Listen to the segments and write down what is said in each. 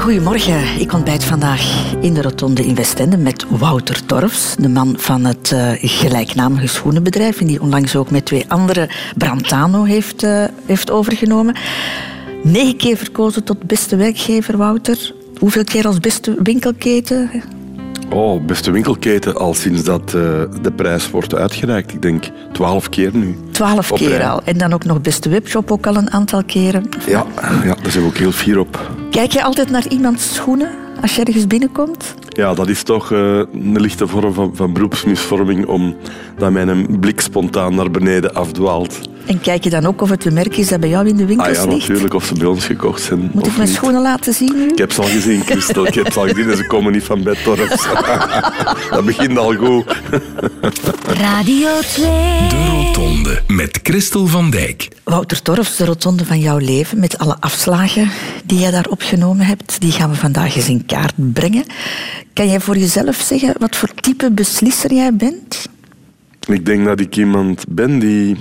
Goedemorgen. Ik ontbijt vandaag in de Rotonde in Westende met Wouter Torfs, de man van het uh, gelijknamige schoenenbedrijf en die onlangs ook met twee andere Brantano heeft, uh, heeft overgenomen. Negen keer verkozen tot beste werkgever, Wouter. Hoeveel keer als beste winkelketen? Oh, beste winkelketen al sinds dat uh, de prijs wordt uitgereikt. Ik denk twaalf keer nu. Twaalf keer al. En dan ook nog beste webshop ook al een aantal keren. Ja, ja daar zijn we ook heel fier op. Kijk je altijd naar iemands schoenen als je ergens binnenkomt? Ja, dat is toch uh, een lichte vorm van, van beroepsmisvorming, omdat mijn blik spontaan naar beneden afdwaalt. En kijk je dan ook of het een merk is dat bij jou in de winkels ah, ja, ligt? natuurlijk, of ze bij ons gekocht zijn. Moet ik mijn niet. schoenen laten zien nu? Ik heb ze al gezien, Christel. Ik heb ze al gezien en ze komen niet van bedtorps. dat begint al goed. Radio 2. De Rotonde met Christel van Dijk. Wouter Torfs, de rotonde van jouw leven, met alle afslagen die jij daar opgenomen hebt, die gaan we vandaag eens in kaart brengen. Kan jij voor jezelf zeggen wat voor type beslisser jij bent? Ik denk dat ik iemand ben die,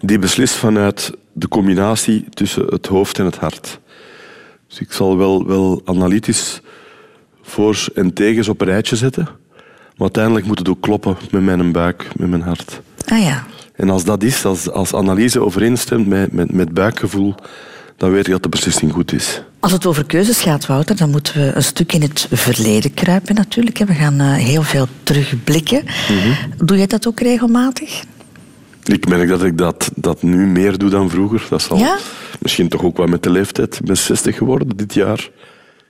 die beslist vanuit de combinatie tussen het hoofd en het hart. Dus ik zal wel, wel analytisch voor's en tegens op een rijtje zetten. Maar uiteindelijk moet het ook kloppen met mijn buik, met mijn hart. Ah ja. En als dat is, als, als analyse overeenstemt met, met, met buikgevoel, dan weet je dat de beslissing goed is. Als het over keuzes gaat, Wouter, dan moeten we een stuk in het verleden kruipen natuurlijk. We gaan uh, heel veel terugblikken. Mhm. Doe jij dat ook regelmatig? Ik merk dat ik dat, dat nu meer doe dan vroeger. Dat zal Ja? misschien toch ook wel met de leeftijd. Ik ben 60 geworden dit jaar.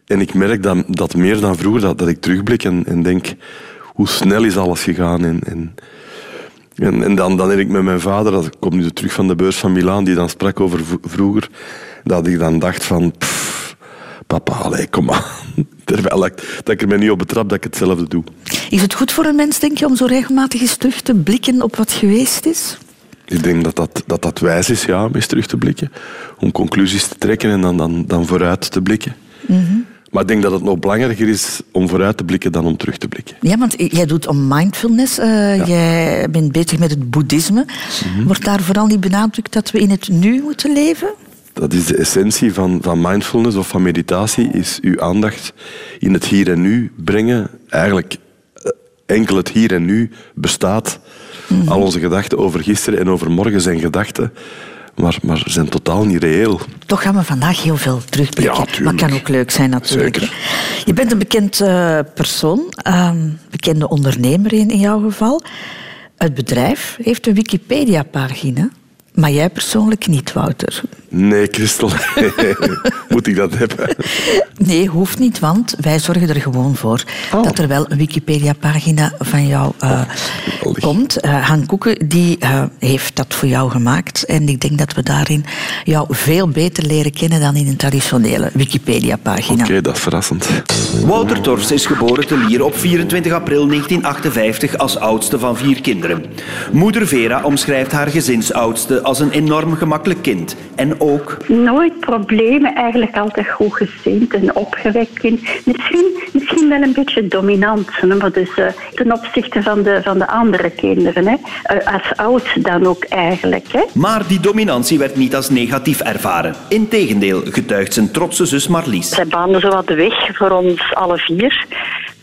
En ik merk dat, dat meer dan vroeger, dat, dat ik terugblik en, en denk... Hoe snel is alles gegaan? En, en, en, en dan, dan ik met mijn vader, dat ik kom nu terug van de beurs van Milaan, die dan sprak over vroeger, dat ik dan dacht van... pff, papa, allee, kom aan. Terwijl ik, dat ik er mij niet op betrap dat ik hetzelfde doe. Is het goed voor een mens, denk je, om zo regelmatig eens terug te blikken op wat geweest is? Ik denk dat dat, dat, dat wijs is, ja, om eens terug te blikken. Om conclusies te trekken en dan, dan, dan vooruit te blikken. Maar ik denk dat het nog belangrijker is om vooruit te blikken dan om terug te blikken. Ja, want jij doet om mindfulness. eh, Jij bent bezig met het boeddhisme. Mhm. Wordt daar vooral niet benadrukt dat we in het nu moeten leven? Dat is de essentie van, van mindfulness of van meditatie, is uw aandacht in het hier en nu brengen. Eigenlijk eh, enkel het hier en nu bestaat. Al onze gedachten over gisteren en over morgen zijn gedachten, maar, maar zijn totaal niet reëel. Toch gaan we vandaag heel veel terugblikken. Ja, maar kan ook leuk zijn natuurlijk. Zeker. Je bent een bekend eh, persoon, een bekende ondernemer in, in jouw geval. Het bedrijf heeft een Wikipedia-pagina, maar jij persoonlijk niet, Wouter. Nee, Christel, moet ik dat hebben? Nee, hoeft niet, want wij zorgen er gewoon voor Oh. dat er wel een Wikipedia-pagina van jou eh, geweldig. komt. Eh Han Koeken die, eh, heeft dat voor jou gemaakt. En ik denk dat we daarin jou veel beter leren kennen dan in een traditionele Wikipedia-pagina. Oké, dat is verrassend. Wouter Torfs is geboren te Lier op 24 april 1958 als oudste van vier kinderen. Moeder Vera omschrijft haar gezinsoudste als een enorm gemakkelijk kind. En ook Nooit problemen, eigenlijk altijd goed gezind en opgewekt kind. Misschien, misschien wel een beetje dominant, maar dus, eh, ten opzichte van de, van de andere kinderen. Hè. Eh, als oud dan ook eigenlijk. Hè. Maar die dominantie werd niet als negatief ervaren. Integendeel, getuigt zijn trotse zus Marlies. Zij baande zowat de weg voor ons alle vier.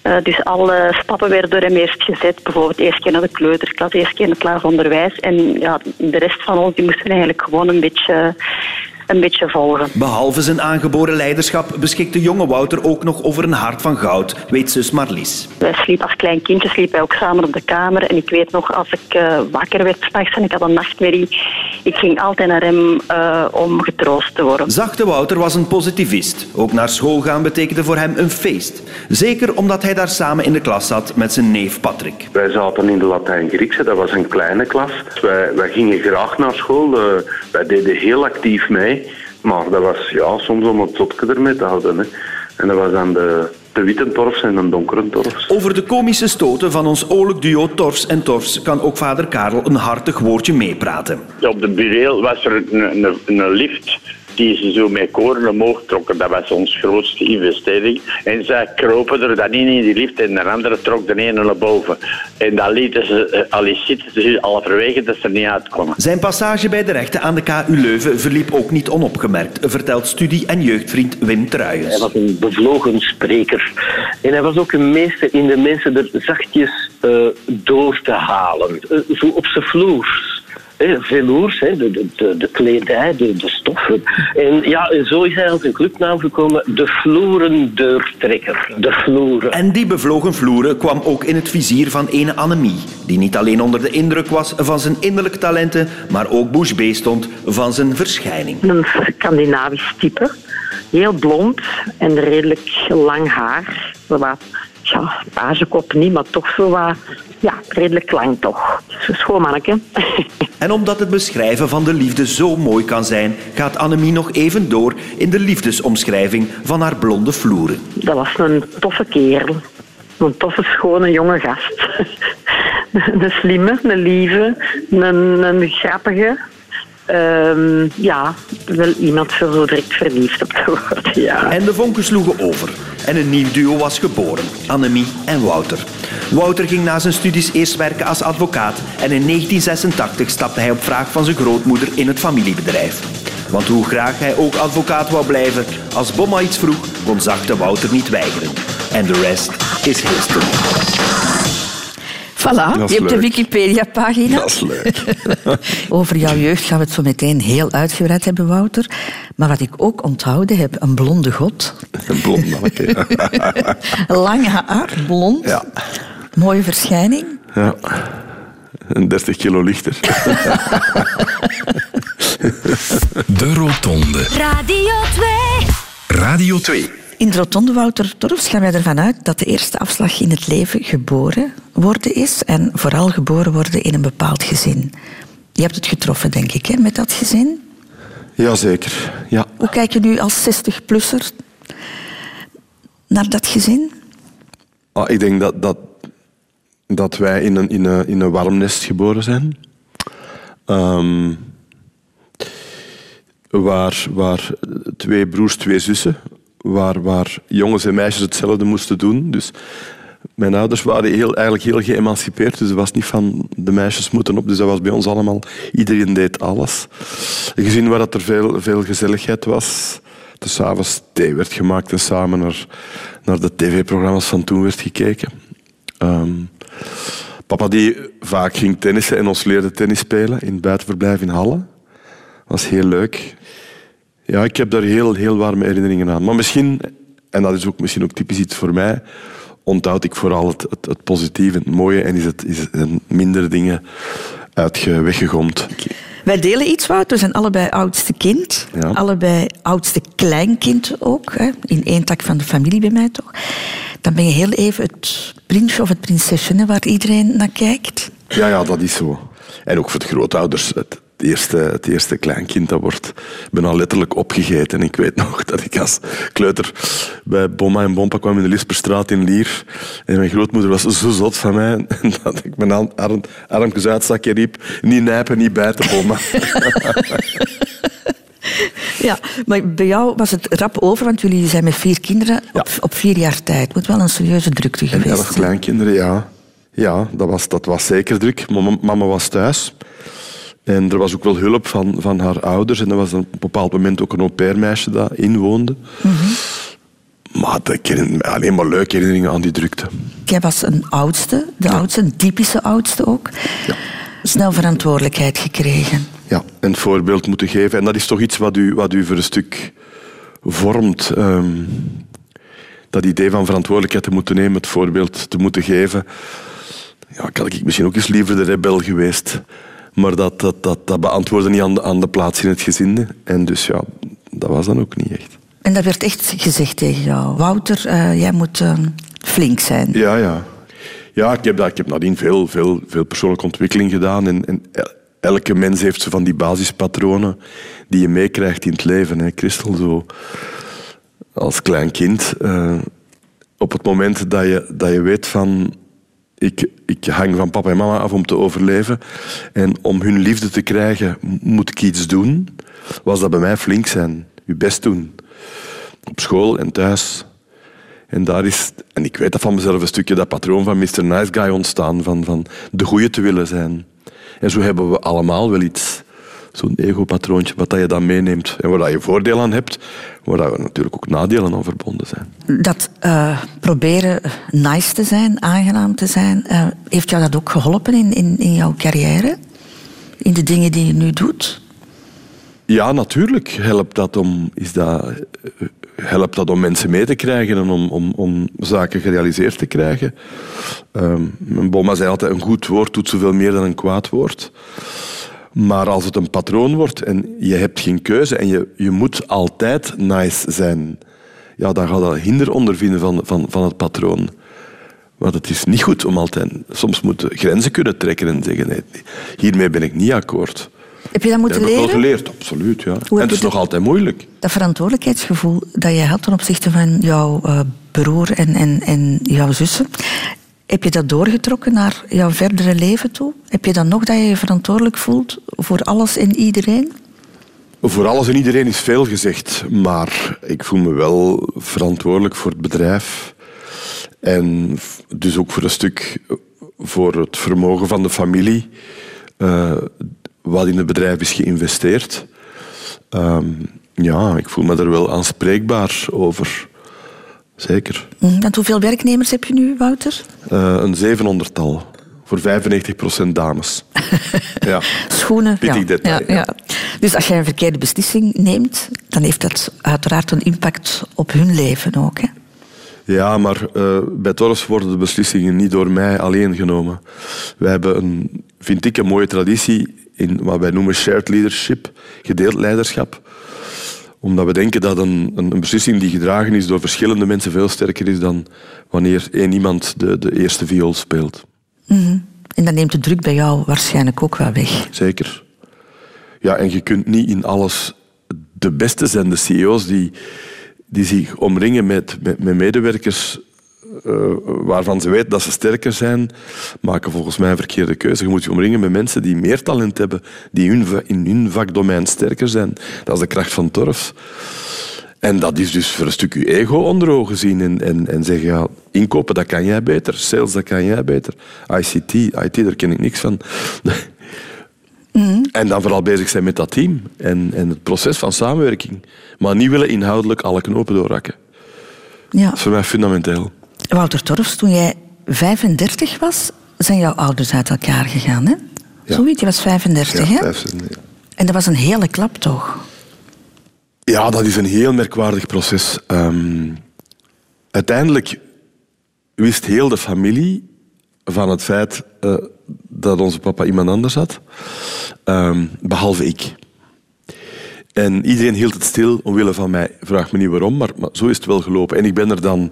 Eh, dus alle stappen werden door hem eerst gezet. Bijvoorbeeld eerst keer naar de kleuterklas, eerst keer naar het laag onderwijs. En ja, de rest van ons die moesten eigenlijk gewoon een beetje, een beetje volgen. Behalve zijn aangeboren leiderschap beschikte jonge Wouter ook nog over een hart van goud, weet zus Marlies. Wij sliepen als klein kindje sliepen wij ook samen op de kamer. En ik weet nog, als ik eh, wakker werd s'nachts en ik had een nachtmerrie, ik ging altijd naar hem eh, om getroost te worden. Zachte Wouter was een positivist. Ook naar school gaan betekende voor hem een feest. Zeker omdat hij daar samen in de klas zat met zijn neef Patrick. Wij zaten in de Latijn-Griekse, dat was een kleine klas. Wij, wij gingen graag naar school, eh, wij deden heel actief mee. Maar dat was ja, soms om het zotje ermee te houden. Hè. En dat was dan de, de witte torfs en de donkere torfs. Over de komische stoten van ons oorlijk duo Torfs en Torfs kan ook vader Karel een hartig woordje meepraten. Op de bureel was er een, een, een lift die ze zo met koren omhoog trokken. Dat was ons grootste investering. En zij kropen er dan in in die lift en de andere trok de ene naar boven. En dan lieten ze uh, al eens zitten, dus halverwege dat ze er niet uitkomen. Zijn passage bij de rechten aan de KU Leuven verliep ook niet onopgemerkt, vertelt studie- en jeugdvriend Wim Truijens. Hij was een bevlogen spreker. En hij was ook een meester in de mensen er zachtjes uh, door te halen. Uh, zo op zijn vloers. Velours, de, de, de kledij, de, de stoffen. En ja, zo is hij als een clubnaam gekomen, de vloerendeurtrekker. De vloeren. En die bevlogen vloeren kwam ook in het vizier van ene Annemie, die niet alleen onder de indruk was van zijn innerlijke talenten, maar ook bouche bée stond van zijn verschijning. Een Scandinavisch type, heel blond en redelijk lang haar. Wat ja, pagekop niet, maar toch zo wat, ja, redelijk lang toch. Schoonmanneke. En omdat het beschrijven van de liefde zo mooi kan zijn, gaat Annemie nog even door in de liefdesomschrijving van haar blonde vloeren. Dat was een toffe kerel. Een toffe, schone, jonge gast. Een slimme, een lieve, een, een grappige. Um, ja, wel iemand voor zo direct verliefd op te worden, ja. En de vonken sloegen over. En een nieuw duo was geboren, Annemie en Wouter. Wouter ging na zijn studies eerst werken als advocaat en in 1986 stapte hij op vraag van zijn grootmoeder in het familiebedrijf. Want hoe graag hij ook advocaat wou blijven, als Bomma iets vroeg, kon zachte Wouter niet weigeren. En de rest is history. Voilà, je hebt de Wikipedia-pagina. Dat is leuk. Over jouw jeugd gaan we het zo meteen heel uitgebreid hebben, Wouter. Maar wat ik ook onthouden heb, een blonde god. Een blond manneke, ja. Lang haar, blond. Ja. Mooie verschijning. ja. Een 30 kilo lichter. De Rotonde. Radio 2. Radio 2. In de rotonde Wouter Torfs gaan wij ervan uit dat de eerste afslag in het leven geboren worden is. En vooral geboren worden in een bepaald gezin. Je hebt het getroffen, denk ik, hè, met dat gezin. Jazeker, ja. Hoe kijk je nu als 60-plusser naar dat gezin? Ah, ik denk dat, dat, dat wij in een, in, een, in een warm nest geboren zijn. Ehm, waar, waar twee broers, twee zussen, waar, waar jongens en meisjes hetzelfde moesten doen. Dus mijn ouders waren heel, eigenlijk heel geëmancipeerd, dus het was niet van de meisjes moeten op. Dus dat was bij ons allemaal, iedereen deed alles. Een gezin waar dat er veel, veel gezelligheid was. Dus s'avonds thee werd gemaakt en samen naar, naar de tv-programma's van toen werd gekeken. Ehm, papa die vaak ging tennissen en ons leerde tennis spelen in het buitenverblijf in Halle. Dat was heel leuk. Ja, ik heb daar heel, heel warme herinneringen aan. Maar misschien, en dat is ook misschien ook typisch iets voor mij, onthoud ik vooral het, positieve, het mooie en is het, is minder dingen uitge, weggegomd. Wij delen iets, Wout. We zijn allebei oudste kind. Ja. Allebei oudste kleinkind ook. Hè. In één tak van de familie bij mij toch. Dan ben je heel even het prinsje of het prinsesje hè, waar iedereen naar kijkt. Ja, ja, dat is zo. En ook voor de grootouders. Het, het eerste, het eerste kleinkind dat wordt bijna letterlijk opgegeten. En ik weet nog dat ik als kleuter bij Bomma en Bompa kwam in de Lisperstraat in Lier. En mijn grootmoeder was zo zot van mij dat ik mijn arm, arm, armpjes uitstak en riep niet nijpen, niet bijten, Bomma. Ja, maar bij jou was het rap over, want jullie zijn met vier kinderen op, op vier jaar tijd. Moet wel een serieuze drukte geweest elf zijn. kleinkinderen, ja. Ja, dat was, dat was zeker druk. Mama was thuis. En er was ook wel hulp van, van haar ouders. En er was op een bepaald moment ook een au pair-meisje dat inwoonde. Maar ik herinner me alleen maar leuke herinneringen aan die drukte. Jij was een oudste, de oudste, een typische oudste ook. Snel verantwoordelijkheid gekregen. Ja, een voorbeeld moeten geven. En dat is toch iets wat u, wat u voor een stuk vormt. ehm, dat idee van verantwoordelijkheid te moeten nemen, het voorbeeld te moeten geven. Ja, had ik misschien ook eens liever de rebel geweest. Maar dat, dat, dat, dat beantwoordde niet aan de, aan de plaats in het gezin. En dus ja, dat was dan ook niet echt. En dat werd echt gezegd tegen jou. Wouter, eh, jij moet eh, flink zijn. Ja, ja. Ja, ik heb, dat, ik heb nadien veel, veel, veel persoonlijke ontwikkeling gedaan. En, en el- elke mens heeft zo van die basispatronen die je meekrijgt in het leven. Hè. Christel, zo als klein kind, eh, op het moment dat je, dat je weet van ik, ik hang van papa en mama af om te overleven. En om hun liefde te krijgen, moet ik iets doen. Was dat bij mij flink zijn. Je best doen. Op school en thuis. En daar is, en ik weet dat van mezelf een stukje, dat patroon van Mr. Nice Guy ontstaan. Van, van de goeie te willen zijn. En zo hebben we allemaal wel iets. Zo'n ego-patroontje, wat dat je dan meeneemt. En waar dat je voordeel aan hebt, waar dat er natuurlijk ook nadelen aan verbonden zijn. Dat eh, proberen nice te zijn, aangenaam te zijn, eh, heeft jou dat ook geholpen in, in, in jouw carrière? In de dingen die je nu doet? Ja, natuurlijk helpt dat om, is dat, helpt dat om mensen mee te krijgen en om, om, om zaken gerealiseerd te krijgen. Mijn Boma zei altijd, een goed woord doet zoveel meer dan een kwaad woord. Maar als het een patroon wordt en je hebt geen keuze en je, je moet altijd nice zijn, ja, dan gaat dat hinder ondervinden van, van, van het patroon. Want het is niet goed om altijd... Soms moeten grenzen kunnen trekken en zeggen, nee, hiermee ben ik niet akkoord. Heb je dat moeten Dat heb ik wel leren? geleerd, absoluut. Ja. En het is nog altijd moeilijk. Dat verantwoordelijkheidsgevoel dat je had ten opzichte van jouw eh, broer en, en, en jouw zussen, heb je dat doorgetrokken naar jouw verdere leven toe? Heb je dan nog dat je je verantwoordelijk voelt voor alles en iedereen? Voor alles en iedereen is veel gezegd, maar ik voel me wel verantwoordelijk voor het bedrijf. En dus ook voor een stuk voor het vermogen van de familie, eh, wat in het bedrijf is geïnvesteerd. Ehm, ja, ik voel me er wel aanspreekbaar over. Zeker. Mhm. En hoeveel werknemers heb je nu, Wouter? Eh, een 700-tal. Voor 95% dames. ja. Schoenen. Pittig ja, detail, ja, ja. Dus als jij een verkeerde beslissing neemt, dan heeft dat uiteraard een impact op hun leven ook. Hè? Ja, maar eh, bij Torres worden de beslissingen niet door mij alleen genomen. Wij hebben een, vind ik, een mooie traditie in wat wij noemen shared leadership, gedeeld leiderschap. Omdat we denken dat een, een, een beslissing die gedragen is door verschillende mensen veel sterker is dan wanneer één iemand de, de eerste viool speelt. Mhm. En dan neemt de druk bij jou waarschijnlijk ook wel weg. Zeker. Ja, en je kunt niet in alles de beste zijn. De CEO's die, die zich omringen met, met, met medewerkers eh, waarvan ze weten dat ze sterker zijn, maken volgens mij een verkeerde keuze. Je moet je omringen met mensen die meer talent hebben, die hun, in hun vakdomein sterker zijn. Dat is de kracht van Torf. En dat is dus voor een stuk je ego onder ogen zien en, en, en zeggen, ja, inkopen, dat kan jij beter. Sales, dat kan jij beter. ICT, IT, daar ken ik niks van. En dan vooral bezig zijn met dat team en, en het proces van samenwerking. Maar niet willen inhoudelijk alle knopen doorrakken. Ja. Dat is voor mij fundamenteel. Wouter Torfs, toen jij 35 was, zijn jouw ouders uit elkaar gegaan. Hè? Ja. Zoiets, je was 35, hè? vijf, zes, nee. En dat was een hele klap, toch? Ja, dat is een heel merkwaardig proces. Ehm, uiteindelijk wist heel de familie van het feit eh, dat onze papa iemand anders had, Ehm, behalve ik. En iedereen hield het stil omwille van mij. Vraag me niet waarom, maar, maar zo is het wel gelopen. En ik ben er dan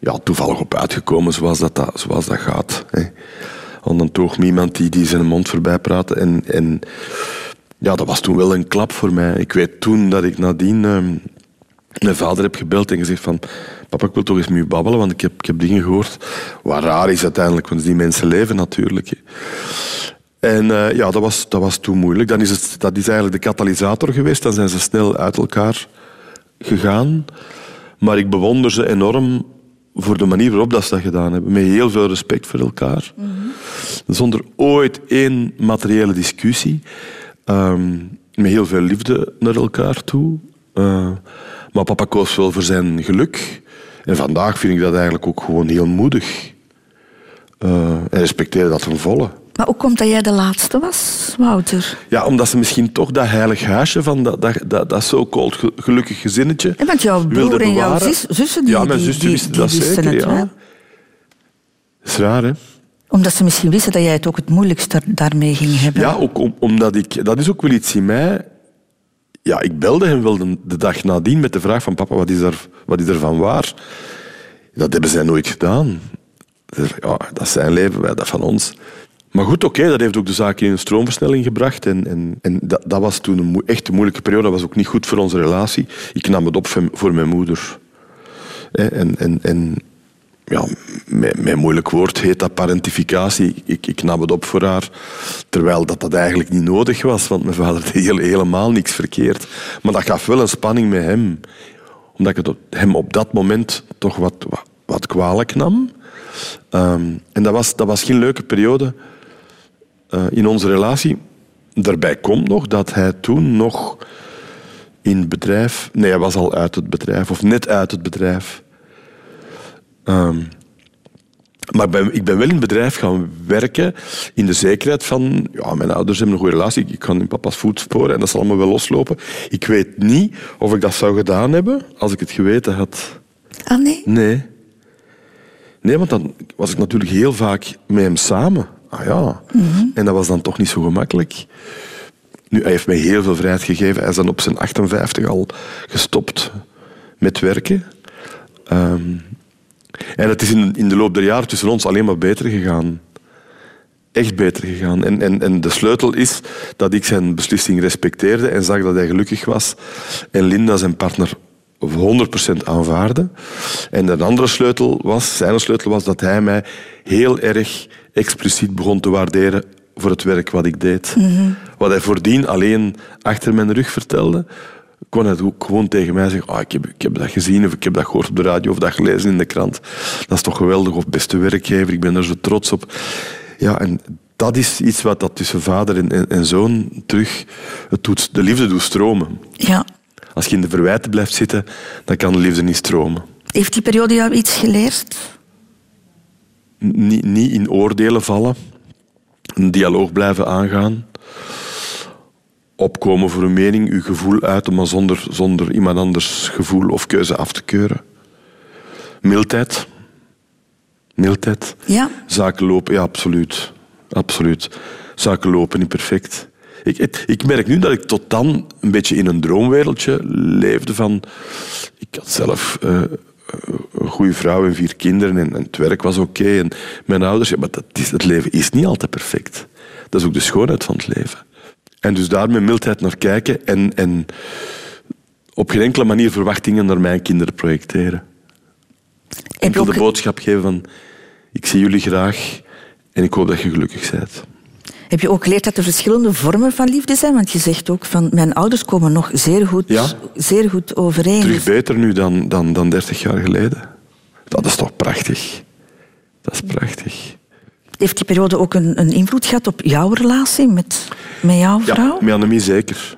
ja, toevallig op uitgekomen, zoals dat, dat, zoals dat gaat. Hè. Want dan me iemand die, die zijn mond voorbij praatte. En, en ja, dat was toen wel een klap voor mij. Ik weet toen dat ik nadien ehm, mijn vader heb gebeld en gezegd van... Papa, ik wil toch eens met babbelen, want ik heb, ik heb dingen gehoord. Wat raar is uiteindelijk, want die mensen leven natuurlijk. hè. En eh, ja, dat was, dat was toen moeilijk. Dan is het, dat is eigenlijk de katalysator geweest. Dan zijn ze snel uit elkaar gegaan. Maar ik bewonder ze enorm voor de manier waarop dat ze dat gedaan hebben. Met heel veel respect voor elkaar. Zonder ooit één materiële discussie. Ehm, met heel veel liefde naar elkaar toe. Eh, maar papa koos wel voor zijn geluk. En vandaag vind ik dat eigenlijk ook gewoon heel moedig. Eh, en respecteer dat ten volle. Maar hoe komt dat jij de laatste was, Wouter? Ja, omdat ze misschien toch dat heilig huisje van dat, dat, dat, dat zo-called ge- gelukkig gezinnetje En want jouw broer en jouw zus- zussen, die, Ja, mijn die, wisten die dat wisten zeker, het ja. Dat is raar, hè? Omdat ze misschien wisten dat jij het ook het moeilijkste daarmee ging hebben. Ja, ook om- omdat ik... Dat is ook wel iets in mij... Ja, ik belde hem wel de, de dag nadien met de vraag van papa, wat is, er, wat is er van waar? Dat hebben zij nooit gedaan. Ja, dat is zijn leven, wij dat van ons. Maar goed, oké, dat heeft ook de zaak in een stroomversnelling gebracht. En, en, en dat, dat was toen een echt een moeilijke periode. Dat was ook niet goed voor onze relatie. Ik nam het op voor- mijn moeder. En, en, en ja, een moeilijk woord heet dat parentificatie. Ik, ik nam het op voor haar, terwijl dat, dat eigenlijk niet nodig was, want mijn vader deed helemaal niks verkeerd. Maar dat gaf wel een spanning met hem, omdat ik het hem op dat moment toch wat, wat, wat kwalijk nam. Ehm, en dat was, dat was geen leuke periode eh, in onze relatie. Daarbij komt nog dat hij toen nog in het bedrijf... Nee, hij was al uit het bedrijf, of net uit het bedrijf. Ehm, maar ik ben, ik ben wel in het bedrijf gaan werken in de zekerheid van... Ja, mijn ouders hebben een goede relatie, ik kan in papa's voetsporen en dat zal allemaal wel loslopen. Ik weet niet of ik dat zou gedaan hebben als ik het geweten had. Ah, nee? Nee. Nee, want dan was ik natuurlijk heel vaak met hem samen. Ah ja. En dat was dan toch niet zo gemakkelijk. Nu, hij heeft mij heel veel vrijheid gegeven. Hij is dan op zijn 58 al gestopt met werken. Ehm, en het is in, in de loop der jaren tussen ons alleen maar beter gegaan. Echt beter gegaan. En, en, en de sleutel is dat ik zijn beslissing respecteerde en zag dat hij gelukkig was. En Linda, zijn partner, 100% aanvaarde. En de andere sleutel was, zijn sleutel was dat hij mij heel erg expliciet begon te waarderen voor het werk wat ik deed. Wat hij voordien alleen achter mijn rug vertelde, kon hij ook gewoon tegen mij zeggen, ah, ik, heb, ik heb dat gezien of ik heb dat gehoord op de radio of dat gelezen in de krant. Dat is toch geweldig, of beste werkgever, ik ben er zo trots op. Ja, en dat is iets wat dat tussen vader en, en, en zoon terug het doet, de liefde doet stromen. Ja. Als je in de verwijten blijft zitten, dan kan de liefde niet stromen. Heeft die periode jou iets geleerd? Niet, niet in oordelen vallen. Een dialoog blijven aangaan. Opkomen voor een mening, uw gevoel uiten, maar zonder, zonder iemand anders gevoel of keuze af te keuren. Mildheid. Mildheid. Ja. Zaken lopen, ja, absoluut. Absoluut. Zaken lopen niet perfect. Ik, ik merk nu dat ik tot dan een beetje in een droomwereldje leefde van... Ik had zelf eh, een goede vrouw en vier kinderen en, en het werk was oké. en mijn ouders... Ja, maar dat is, het leven is niet altijd perfect. Dat is ook de schoonheid van het leven. En dus daar met mildheid naar kijken en, en op geen enkele manier verwachtingen naar mijn kinderen projecteren. Je Enkel de boodschap geven van... Ik zie jullie graag en ik hoop dat je gelukkig bent. Heb je ook geleerd dat er verschillende vormen van liefde zijn? Want je zegt ook van, mijn ouders komen nog zeer goed, Ja. zeer goed overeen. Terug beter nu dan, dan, dan 30 jaar geleden. Dat is toch prachtig. Dat is prachtig. Heeft die periode ook een, een invloed gehad op jouw relatie met, met jouw vrouw? Ja, met Annemie zeker.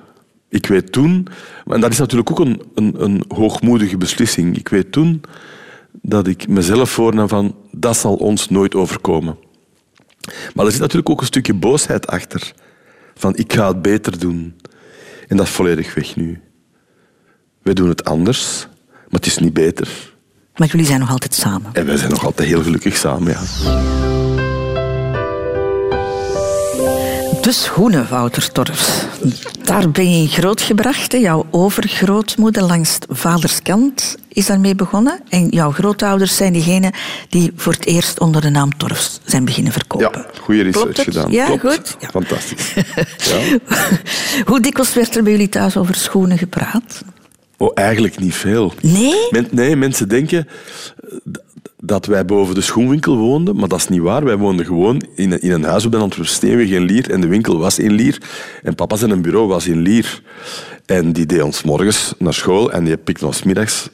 Ik weet toen... En dat is natuurlijk ook een, een, een hoogmoedige beslissing. Ik weet toen dat ik mezelf voornam van... Dat zal ons nooit overkomen. Maar er zit natuurlijk ook een stukje boosheid achter. Van, ik ga het beter doen. En dat is volledig weg nu. We doen het anders, maar het is niet beter. Maar jullie zijn nog altijd samen. En wij zijn nog altijd heel gelukkig samen, ja. De schoenen, Wouter Torfs. Daar ben je grootgebracht. hè. Jouw overgrootmoeder langs vaders kant is daarmee begonnen. En jouw grootouders zijn diegenen die voor het eerst onder de naam Torfs zijn beginnen verkopen. Ja, goede research gedaan. Ja, Klopt. goed. Ja. Fantastisch. Ja. Hoe dikwijls werd er bij jullie thuis over schoenen gepraat? Oh, eigenlijk niet veel. Nee? Men- nee, mensen denken dat wij boven de schoenwinkel woonden, maar dat is niet waar. Wij woonden gewoon in een, in een huis op de Antwerpsteenweg in Lier en de winkel was in Lier. En papa zijn bureau was in Lier. En die deed ons morgens naar school en die pikte ons middags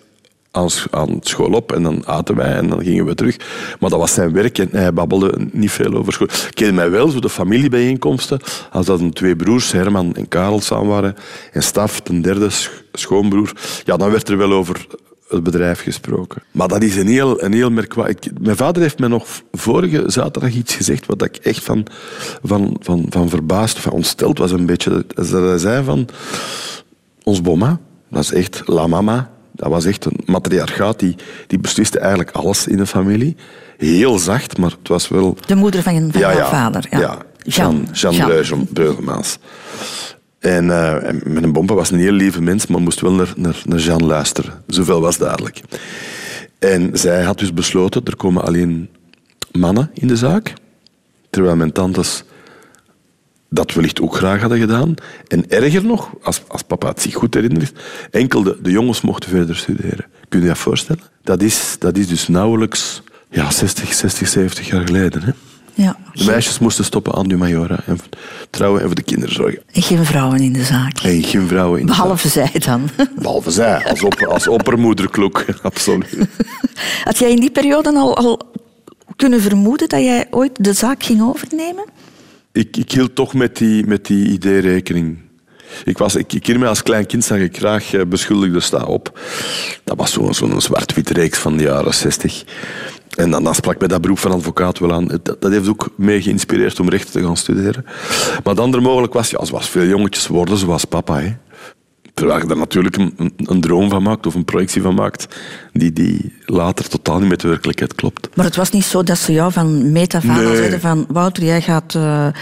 aan, aan school op en dan aten wij en dan gingen we terug. Maar dat was zijn werk en hij babbelde niet veel over school. Ik kende mij wel, zo de familiebijeenkomsten, als dat een twee broers, Herman en Karel, samen waren, en Staf, een derde sch- schoonbroer, ja, dan werd er wel over het bedrijf gesproken. Maar dat is een heel, een heel merkwaardig... Mijn vader heeft mij nog vorige zaterdag iets gezegd wat ik echt van, van, van, van verbaasd, van ontsteld was een beetje. Dat hij zei van... Ons bomma, dat is echt la mama. Dat was echt een matriarchaat die, die besliste eigenlijk alles in de familie. Heel zacht, maar het was wel... De moeder van, van ja, jouw ja. vader. Ja. Ja, Jean, Jean, Jean. Breugelmaas. En, eh, en mijn bompa was een heel lieve mens, maar moest wel naar, naar, Jean luisteren. Zoveel was duidelijk. En zij had dus besloten, er komen alleen mannen in de zaak. Terwijl mijn tantes dat wellicht ook graag hadden gedaan. En erger nog, als, als papa het zich goed herinnert, enkel de, jongens mochten verder studeren. Kun je je dat voorstellen? Dat is, dat is dus nauwelijks Ja, 60, 60, 70 jaar geleden. Hè? Ja. De meisjes moesten stoppen aan du Majora en trouwen en voor de kinderen zorgen. En geen vrouwen in de zaak. En geen vrouwen in de Behalve zij dan. Behalve zij, als, op, als oppermoederklok, absoluut. Had jij in die periode al, al kunnen vermoeden dat jij ooit de zaak ging overnemen? Ik, ik hield toch met die, met die idee rekening. Ik, was, ik, ik herinner me als klein kind zag ik graag eh, beschuldigde sta op. Dat was zo'n zwart-wit reeks van de jaren 60. En dan, dan sprak mij dat beroep van advocaat wel aan. Dat, dat heeft ook mee geïnspireerd om rechten te gaan studeren. Maar het andere mogelijk was, ja, zoals veel jongetjes worden, zoals papa. Hè. Terwijl je daar natuurlijk een, een, een droom van maakt of een projectie van maakt, die, die later totaal niet met de werkelijkheid klopt. Maar het was niet zo dat ze jou van meet af aan al Nee. zeiden van Wouter, jij gaat, eh, eh,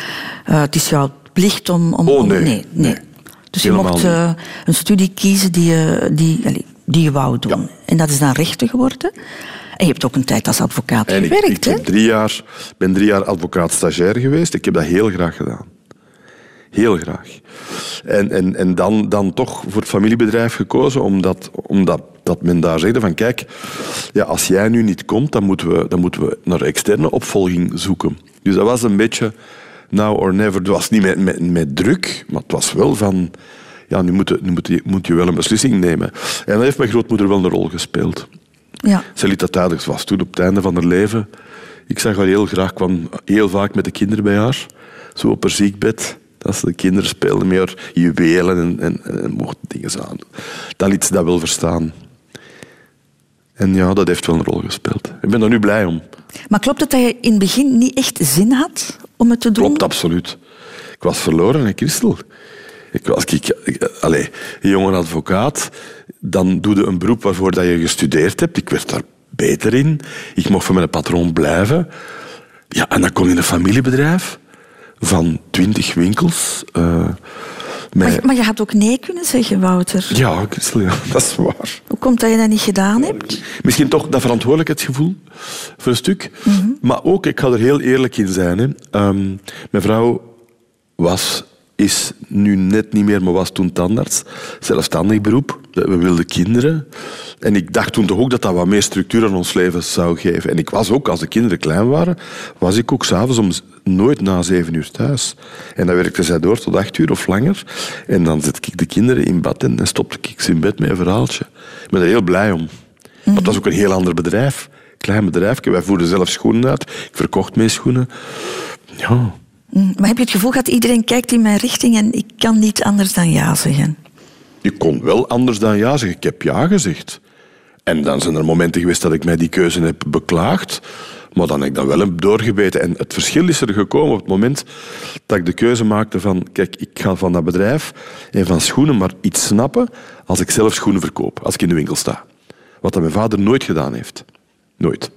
het is jouw plicht om... om Oh, om- nee. nee. Dus je mocht eh, een studie kiezen die je, die, die je wou doen. En dat is dan rechten geworden. En je hebt ook een tijd als advocaat En gewerkt, ik heb drie jaar, ben drie jaar advocaat-stagiair geweest. Ik heb dat heel graag gedaan. Heel graag. En, en, en dan, dan toch voor het familiebedrijf gekozen, omdat, omdat dat men daar zegde van kijk, ja, als jij nu niet komt, dan moeten, we, dan moeten we naar externe opvolging zoeken. Dus dat was een beetje now or never. Het was niet met, met, met druk, maar het was wel van... Ja, nu, moet, je- nu moet, je, moet je wel een beslissing nemen. En dat heeft mijn grootmoeder wel een rol gespeeld. Ja. Ze liet dat duidelijk. Ze was toen op het einde van haar leven. Ik zag haar heel graag, kwam heel vaak met de kinderen bij haar. Zo op haar ziekbed. Dat ze de kinderen speelden met haar juwelen en, en, en mochten dingen aan. Dan liet ze dat wel verstaan. En ja, dat heeft wel een rol gespeeld. Ik ben daar nu blij om. Maar klopt het dat je in het begin niet echt zin had om het te doen? Klopt, absoluut. Ik was verloren, hè, Christel. Ik was, ik, ik, allee, een jonge advocaat, dan doe je een beroep waarvoor dat je gestudeerd hebt. Ik werd daar beter in. Ik mocht van mijn patroon blijven. Ja, en dan kom je in een familiebedrijf van twintig winkels. eh, Maar, met, je- maar je had ook nee kunnen zeggen, Wouter. ja, dat is waar. Hoe komt dat je dat niet gedaan hebt? Misschien toch dat verantwoordelijkheidsgevoel voor een stuk. Mhm. Maar ook, ik ga er heel eerlijk in zijn. Hè. Ehm, mijn vrouw was, is nu net niet meer, maar was toen tandarts. Zelfstandig beroep. We wilden kinderen. En ik dacht toen toch ook dat dat wat meer structuur aan ons leven zou geven. En ik was ook, als de kinderen klein waren, was ik ook s'avonds om nooit na zeven uur thuis. En dan werkte zij door tot acht uur of langer. En dan zet ik de kinderen in bad en dan stopte ik ze in bed met een verhaaltje. Ik ben er heel blij om. Maar het was ook een heel ander bedrijf. Klein bedrijf. Wij voerden zelf schoenen uit. Ik verkocht mee schoenen. Ja. Mm, Maar heb je het gevoel dat iedereen kijkt in mijn richting en ik kan niet anders dan ja zeggen? Ik kon wel anders dan ja zeggen. Ik heb ja gezegd. En dan zijn er momenten geweest dat ik mij die keuze heb beklaagd. Maar dan heb ik dat wel doorgebeten. En het verschil is er gekomen op het moment dat ik de keuze maakte van... Kijk, ik ga van dat bedrijf en van schoenen maar iets snappen als ik zelf schoenen verkoop. Als ik in de winkel sta. Wat dat mijn vader nooit gedaan heeft. Nooit.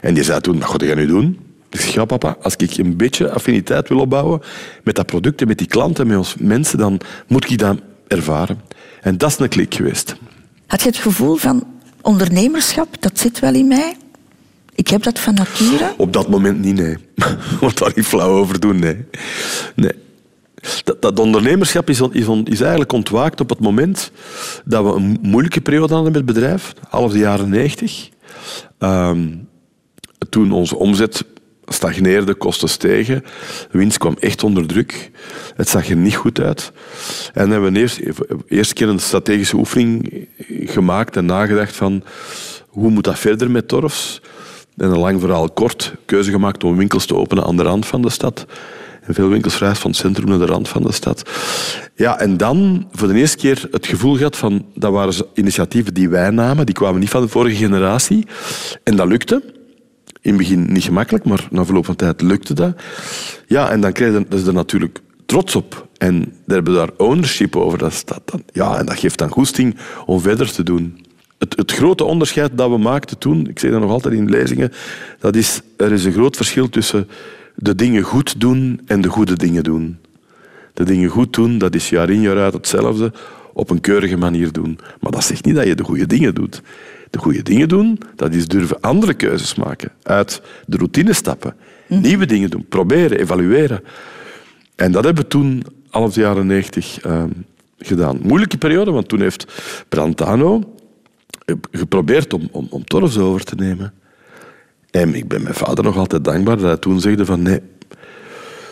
En die zei toen, wat ga je nu doen? Zeg, ja papa, als ik een beetje affiniteit wil opbouwen met dat product en met die klanten, met ons mensen, dan moet ik dat ervaren. En dat is een klik geweest. Had je het gevoel van ondernemerschap, dat zit wel in mij? Ik heb dat van nature. Op dat moment niet, nee. Want daar niet flauw over doen, nee. nee. Dat, dat ondernemerschap is, on- is, on- is eigenlijk ontwaakt op het moment dat we een moeilijke periode hadden met het bedrijf, half de jaren negentig. Ehm, toen onze omzet stagneerde, kosten stegen, winst kwam echt onder druk. Het zag er niet goed uit. En hebben we eerst, eerst keer een strategische oefening gemaakt en nagedacht van hoe moet dat verder met Torfs? En een lang verhaal kort, keuze gemaakt om winkels te openen aan de rand van de stad. En veel winkels verhuisd van het centrum naar de rand van de stad. Ja, en dan voor de eerste keer het gevoel gehad van... Dat waren initiatieven die wij namen, die kwamen niet van de vorige generatie. En dat lukte. In het begin niet gemakkelijk, maar na verloop van tijd lukte dat. Ja, en dan krijg je is er natuurlijk trots op. En daar hebben we daar ownership over. Dat dat dan, ja, en dat geeft dan goesting om verder te doen. Het, het grote onderscheid dat we maakten toen, ik zeg dat nog altijd in lezingen, dat is, er is een groot verschil tussen de dingen goed doen en de goede dingen doen. De dingen goed doen, dat is jaar in jaar uit hetzelfde, op een keurige manier doen. Maar dat zegt niet dat je de goede dingen doet. De goede dingen doen, dat is durven andere keuzes maken. Uit de routine stappen. Nieuwe dingen doen. Proberen, evalueren. En dat hebben we toen, half de jaren negentig, ehm, gedaan. Moeilijke periode, want toen heeft Brantano geprobeerd om, om, om Torfs over te nemen. En ik ben mijn vader nog altijd dankbaar dat hij toen zegde van nee,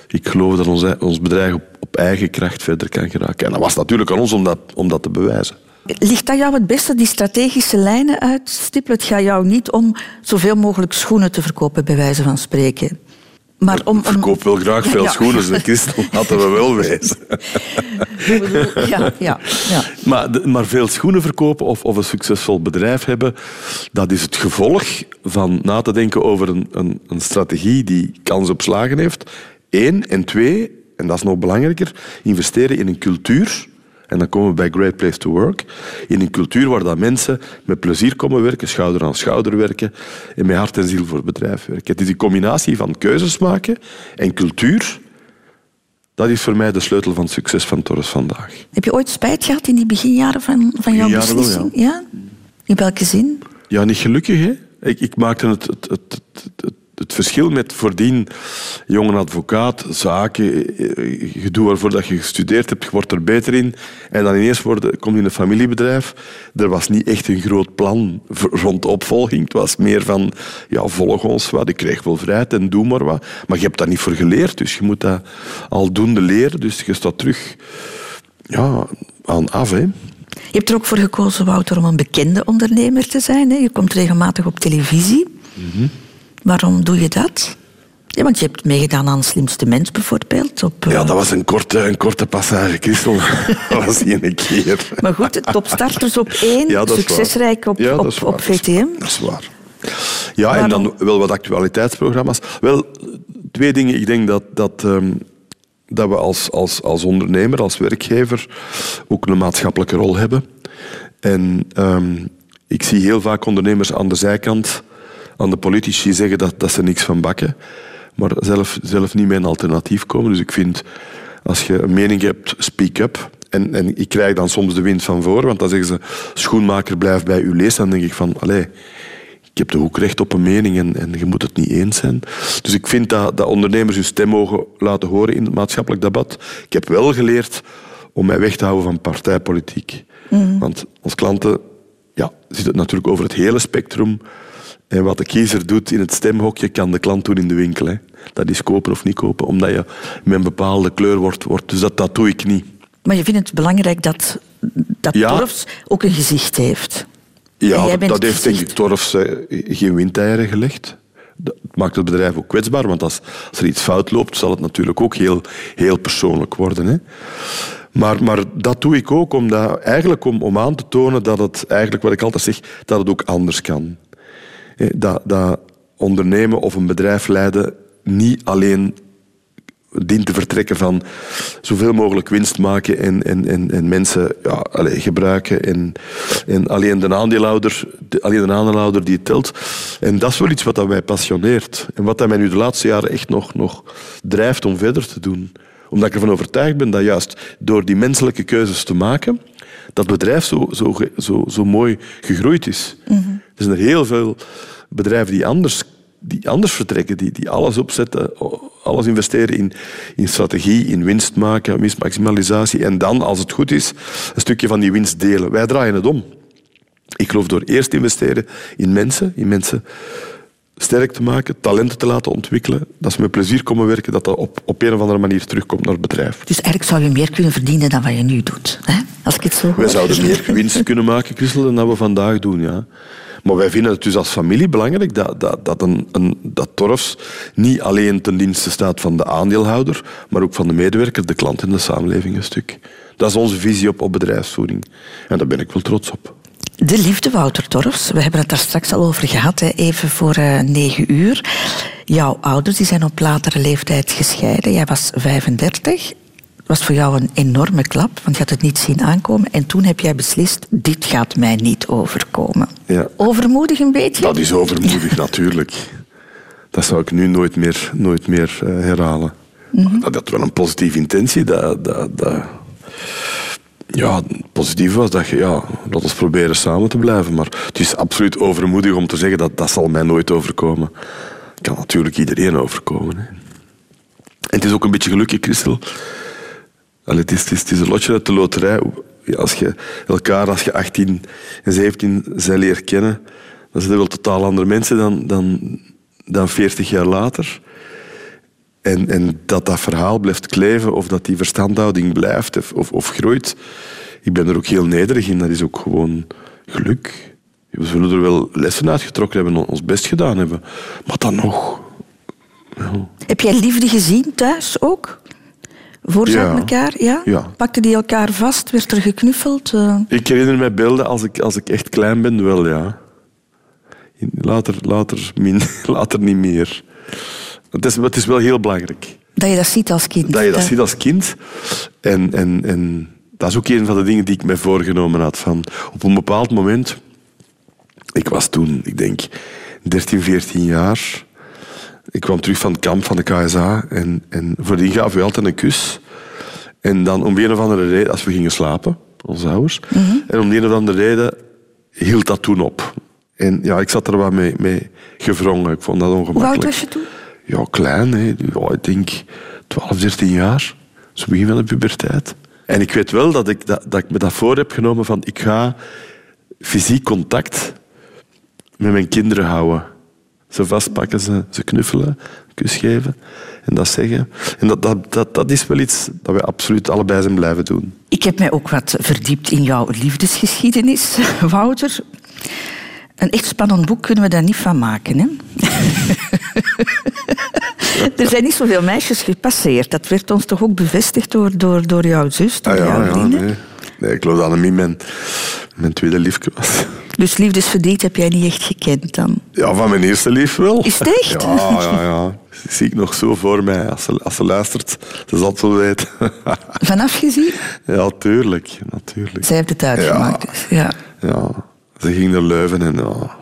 ik geloof dat ons, ons bedrijf op, op eigen kracht verder kan geraken. En dat was natuurlijk aan ons om dat, om dat te bewijzen. Ligt dat jou het beste, die strategische lijnen uitstippelen? Het gaat jou niet om zoveel mogelijk schoenen te verkopen, bij wijze van spreken. Maar om, Ik verkoop wel graag veel Ja. schoenen, de Christel, laten we wel wezen. Ja, ja, ja. Maar, maar veel schoenen verkopen of, of een succesvol bedrijf hebben, dat is het gevolg van na te denken over een, een, een strategie die kans op slagen heeft. Eén. En twee, en dat is nog belangrijker, investeren in een cultuur. En dan komen we bij Great Place to Work. In een cultuur waar dat mensen met plezier komen werken, schouder aan schouder werken en met hart en ziel voor het bedrijf werken. Het is die combinatie van keuzes maken en cultuur. Dat is voor mij de sleutel van het succes van Torres vandaag. Heb je ooit spijt gehad in die beginjaren van, van jouw wel, beslissing? ja. In welke zin? Ja, niet gelukkig. Hè? Ik, ik maakte het, het, het, het, het, verschil met voordien jonge advocaat, zaken, eh, gedoe waarvoor dat je gestudeerd hebt, je wordt er beter in. En dan ineens worden, kom je in een familiebedrijf. Er was niet echt een groot plan rond de opvolging. Het was meer van, ja, volg ons wat. Ik krijg wel vrijheid en doe maar wat. Maar je hebt daar niet voor geleerd, dus je moet dat aldoende leren. Dus je staat terug ja, aan af. Hè. Je hebt er ook voor gekozen, Wouter, om een bekende ondernemer te zijn. Hè? Je komt regelmatig op televisie. Mhm. Waarom doe je dat? Ja, want je hebt meegedaan aan Slimste Mens bijvoorbeeld. Op, eh, Ja, dat was een korte, een korte passage, Christel. dat was een keer. Maar goed, topstarters op één, Ja, succesrijk op, Ja, op, VTM. Dat is waar. Ja, en dan wel wat actualiteitsprogramma's. Wel, twee dingen. Ik denk dat, dat, ehm, dat we als, als, als ondernemer, als werkgever, ook een maatschappelijke rol hebben. En ehm, ik zie heel vaak ondernemers aan de zijkant, aan de politici zeggen dat, dat ze niks van bakken, maar zelf, zelf niet met een alternatief komen. Dus ik vind, als je een mening hebt, speak up. En, en ik krijg dan soms de wind van voor, want dan zeggen ze, schoenmaker blijft bij uw lees. Dan denk ik van, allee, ik heb toch ook recht op een mening en, en je moet het niet eens zijn. Dus ik vind dat, dat ondernemers hun stem mogen laten horen in het maatschappelijk debat. Ik heb wel geleerd om mij weg te houden van partijpolitiek. Want als klanten ja, zit het natuurlijk over het hele spectrum. En wat de kiezer doet in het stemhokje, kan de klant doen in de winkel. Hè. Dat is kopen of niet kopen, omdat je met een bepaalde kleur wordt. wordt. Dus dat, dat doe ik niet. Maar je vindt het belangrijk dat, dat Ja. Torfs ook een gezicht heeft. Ja, dat, heeft denk ik Torfs eh, geen windeieren gelegd. Dat maakt het bedrijf ook kwetsbaar, want als, als er iets fout loopt, zal het natuurlijk ook heel, heel persoonlijk worden. Hè. Maar, maar dat doe ik ook omdat, eigenlijk om, om aan te tonen dat het, eigenlijk wat ik altijd zeg, dat het ook anders kan. Hè, Dat, dat ondernemen of een bedrijf leiden niet alleen dient te vertrekken van zoveel mogelijk winst maken en, en, en, en mensen ja, gebruiken. En, en alleen, de aandeelhouder, de, alleen de aandeelhouder die het telt. En dat is wel iets wat dat mij passioneert. En wat dat mij nu de laatste jaren echt nog, nog drijft om verder te doen. Omdat ik ervan overtuigd ben dat juist door die menselijke keuzes te maken, dat bedrijf zo, zo, zo, zo mooi gegroeid is. Er zijn er heel veel bedrijven die anders, die anders vertrekken, die, die alles opzetten, alles investeren in, in strategie, in winst maken, winstmaximalisatie. En dan, als het goed is, een stukje van die winst delen. Wij draaien het om. Ik geloof door eerst te investeren in mensen, in mensen sterk te maken, talenten te laten ontwikkelen, dat ze met plezier komen werken, dat dat op, op een of andere manier terugkomt naar het bedrijf. Dus eigenlijk zou je meer kunnen verdienen dan wat je nu doet. Hè? Als ik het zo hoor. Wij zouden meer winst kunnen maken, Christel, dan dat we vandaag doen. Ja. Maar wij vinden het dus als familie belangrijk dat, dat, dat, een, een, dat Torfs niet alleen ten dienste staat van de aandeelhouder, maar ook van de medewerker, de klant en de samenleving een stuk. Dat is onze visie op, op bedrijfsvoering. En daar ben ik wel trots op. De liefde, Wouter Torfs. We hebben het daar straks al over gehad, hè, even voor eh, negen uur. Jouw ouders die zijn op latere leeftijd gescheiden. Jij was 35. Het was voor jou een enorme klap, want je had het niet zien aankomen. En toen heb jij beslist, dit gaat mij niet overkomen. Ja. Overmoedig een beetje? Dat is overmoedig, natuurlijk. Dat zou ik nu nooit meer, nooit meer eh, herhalen. Dat had wel een positieve intentie. Dat, dat, dat, ja, positief was dat je, ja, laat ons proberen samen te blijven. Maar het is absoluut overmoedig om te zeggen dat dat zal mij nooit overkomen. Kan natuurlijk iedereen overkomen. Hè. En het is ook een beetje gelukkig, Christel. Allee, het, is, is, is een lotje uit de loterij. Ja, Als je elkaar, als je 18 en 17 zij leert kennen, dan zijn er wel totaal andere mensen dan, dan, dan 40 jaar later. En, en dat dat verhaal blijft kleven of dat die verstandhouding blijft of, of, groeit. Ik ben er ook heel nederig in. Dat is ook gewoon geluk. We zullen er wel lessen uitgetrokken hebben, ons best gedaan hebben. Maar dan nog. Heb jij liefde gezien thuis ook? Voor ze Ja. elkaar? Ja? Ja. Pakten die elkaar vast? Werd er geknuffeld? Eh, Ik herinner mij beelden als ik, als ik echt klein ben, wel ja. Later, later, min, later niet meer. Het is, het is wel heel belangrijk. dat je dat ziet als kind. Dat je dat ziet als kind. En, en, en dat is ook een van de dingen die ik mij voorgenomen had. Van op een bepaald moment... Ik was toen, ik denk, 13, 14 jaar. Ik kwam terug van het kamp van de KSA. En, en voordien gaven we altijd een kus. En dan om een of andere reden, als we gingen slapen, onze ouders. En om een of andere reden hield dat toen op. En ja, ik zat er wat mee, mee gevrongen. Ik vond dat Hoe ongemakkelijk. oud was je toen? Ja, klein. Hè. Ja, ik denk 12, 13 jaar. Zo begin van de puberteit. En ik weet wel dat ik, dat, dat ik me dat voor heb genomen van ik ga fysiek contact met mijn kinderen houden. Ze vastpakken, ze, ze knuffelen, kus geven en dat zeggen. En dat, dat, dat, dat is wel iets dat wij absoluut allebei zijn blijven doen. Ik heb mij ook wat verdiept in jouw liefdesgeschiedenis, Wouter. Een echt spannend boek kunnen we daar niet van maken. Hè? er zijn niet zoveel meisjes gepasseerd. Dat werd ons toch ook bevestigd door, door, door jouw zus, door Ah, ja, jouw ja, vrienden. nee. Nee. Ik geloof dat Annemie mijn, mijn tweede liefje was. Dus liefdesverdriet heb jij niet echt gekend dan? Ja, van mijn eerste lief wel. Is het echt? Ja, ja, ja. Dat zie ik nog zo voor mij. Als ze, als ze luistert, ze zal het wel weten. Vanaf gezien? ja, tuurlijk. Natuurlijk. Zij heeft het uitgemaakt. Dus, ja. Ja, ze ging naar Leuven en ja,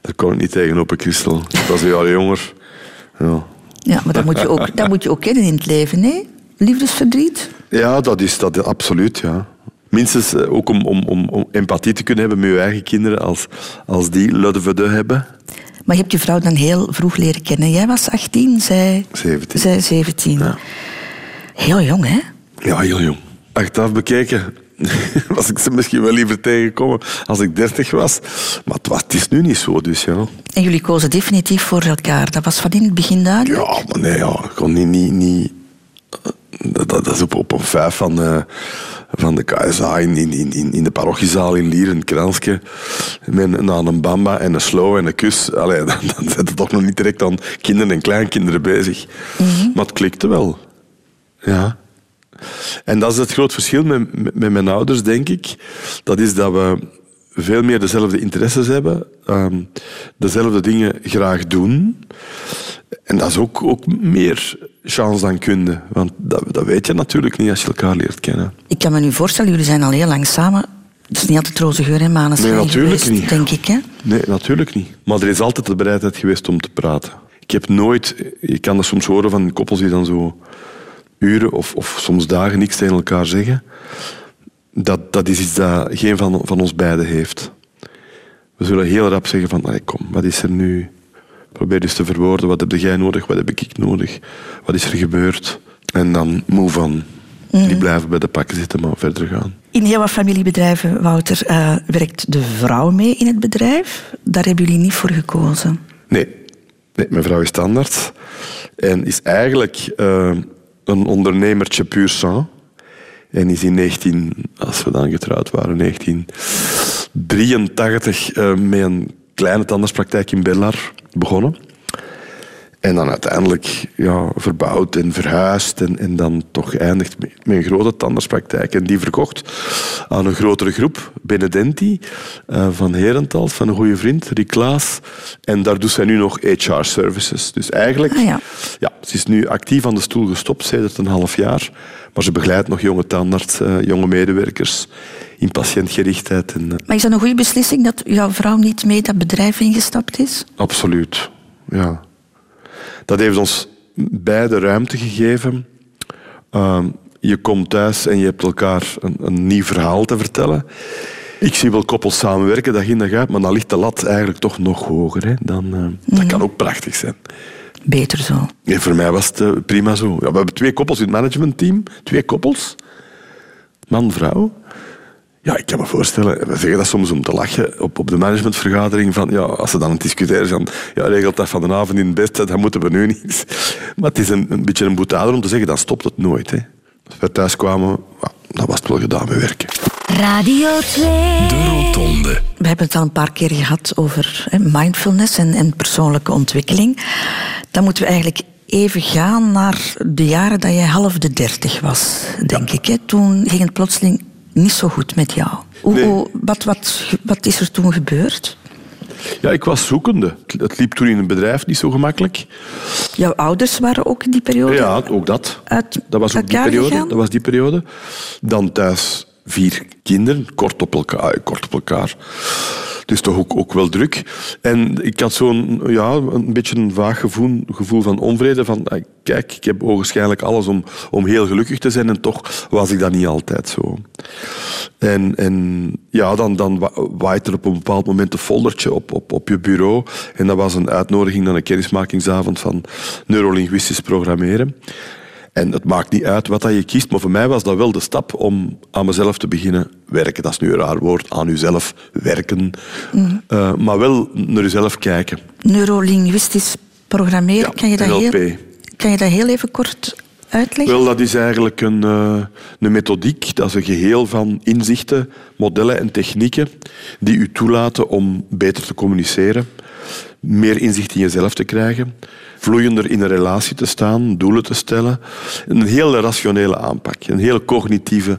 daar kon ik niet tegen op een kristal. Ik was een jaar jonger. Ja. ja, maar dat moet, je ook, dat moet je ook kennen in het leven, hè? Liefdesverdriet? ja, dat is dat absoluut, ja. Minstens eh, ook om, om, om, om empathie te kunnen hebben met je eigen kinderen als, als die de hebben. Maar je hebt je vrouw dan heel vroeg leren kennen. Jij was 18, zij, 17. zij 17. Heel jong, hè? Ja, heel jong. Achteraf bekeken was ik ze misschien wel liever tegengekomen als ik 30 was. Maar het, was, het is nu niet zo, dus ja. En jullie kozen definitief voor elkaar. Dat was van in het begin duidelijk. Ja, maar nee, ja. Ik kon niet... niet, niet dat, is op, op een vijf van, de van de KSA in, in, in, in de parochiezaal in Lier, een kransje. Met een, bamba en een slow en een kus. Allee, dan, dan zit het toch nog niet direct aan kinderen en kleinkinderen bezig. Maar het klikte wel. Ja. En dat is het groot verschil met, met, met mijn ouders, denk ik. Dat is dat we veel meer dezelfde interesses hebben, ehm, dezelfde dingen graag doen. En dat is ook, ook meer chance dan kunde. Want dat, dat weet je natuurlijk niet als je elkaar leert kennen. Ik kan me nu voorstellen, jullie zijn al heel lang samen. Het is niet altijd roze geur en maneschijn Nee, natuurlijk geweest, niet. denk ik. Hè? Nee, natuurlijk niet. Maar er is altijd de bereidheid geweest om te praten. Ik heb nooit... Je kan dat soms horen van koppels die dan zo uren of, of soms dagen niks tegen elkaar zeggen. Dat, dat is iets dat geen van, van ons beiden heeft. We zullen heel rap zeggen van, "Allee, kom, wat is er nu? Probeer eens te verwoorden. Wat heb jij nodig? Wat heb ik nodig? Wat is er gebeurd? En dan move on. Niet blijven bij de pakken zitten, maar verder gaan. In heel wat familiebedrijven, Wouter, eh, werkt de vrouw mee in het bedrijf. Daar hebben jullie niet voor gekozen. Nee. nee mijn vrouw is standaard. En is eigenlijk eh, een ondernemertje puur sang. En is in 19, als we dan getrouwd waren, 1983 eh, met een kleine tandartspraktijk in Bellar begonnen. En dan uiteindelijk ja, verbouwd en verhuisd. En, en dan toch eindigt met, een grote tandartspraktijk. En die verkocht aan een grotere groep, Benedenti, eh, van Herentals, van een goede vriend, Rick Klaas. En daar doet zij nu nog HR-services. Dus eigenlijk, Ah, ja. ja, ze is nu actief aan de stoel gestopt, sedert een half jaar. Maar ze begeleidt nog jonge tandarts, eh, jonge medewerkers in patiëntgerichtheid. En, eh, Maar is dat een goede beslissing dat jouw vrouw niet mee dat bedrijf ingestapt is? Absoluut, ja. Dat heeft ons beide ruimte gegeven. Ehm, je komt thuis en je hebt elkaar een, een nieuw verhaal te vertellen. Ik zie wel koppels samenwerken, dag in dag uit, maar dan ligt de lat eigenlijk toch nog hoger. Hè. Dan, eh, Dat kan ook prachtig zijn. Beter zo. Nee, voor mij was het eh, prima zo. Ja, we hebben twee koppels in het managementteam. Twee koppels. Man, vrouw. Ja, ik kan me voorstellen, we zeggen dat soms om te lachen op, op de managementvergadering, van, ja, als ze dan discussiëren van, ja, regelt dat van de avond in bed, dan moeten we nu niets. Maar het is een, een beetje een boetade om te zeggen, dan stopt het nooit. Hè. Als we thuis kwamen, dan was het wel gedaan met werken. Radio 2. De Rotonde. We hebben het al een paar keer gehad over hè, mindfulness en, en persoonlijke ontwikkeling. Dan moeten we eigenlijk even gaan naar de jaren dat jij half de dertig was, denk ik. Hè? Toen ging het plotseling niet zo goed met jou. Hoe, Nee. hoe- wat, wat, wat is er toen gebeurd? Ja, ik was zoekende. Het liep toen in een bedrijf niet zo gemakkelijk. Jouw ouders waren ook in die periode Ja, ook dat. Dat was ook die periode. gegaan? Dat was die periode. Dan thuis vier kinderen, kort op elkaar. ah, Kort op elkaar. Dus toch ook, ook wel druk. En ik had zo'n ja, een beetje een vaag gevoel, gevoel van onvrede. Van, ah, kijk, ik heb ogenschijnlijk alles om, om heel gelukkig te zijn en toch was ik dat niet altijd zo. En, en ja, dan, dan wa- waait er op een bepaald moment een foldertje op, op, op je bureau. En dat was een uitnodiging naar een kennismakingsavond van neurolinguistisch programmeren. En het maakt niet uit wat dat je kiest, maar voor mij was dat wel de stap om aan mezelf te beginnen werken. Dat is nu een raar woord, aan jezelf werken. Eh, maar wel naar jezelf kijken. Neurolinguistisch programmeren, Ja, kan, je dat NLP. heel, kan je dat heel even kort uitleggen? Wel, dat is eigenlijk een, eh, een methodiek, dat is een geheel van inzichten, modellen en technieken die u toelaten om beter te communiceren, meer inzicht in jezelf te krijgen, vloeiender in een relatie te staan, doelen te stellen. Een heel rationele aanpak, een heel cognitieve,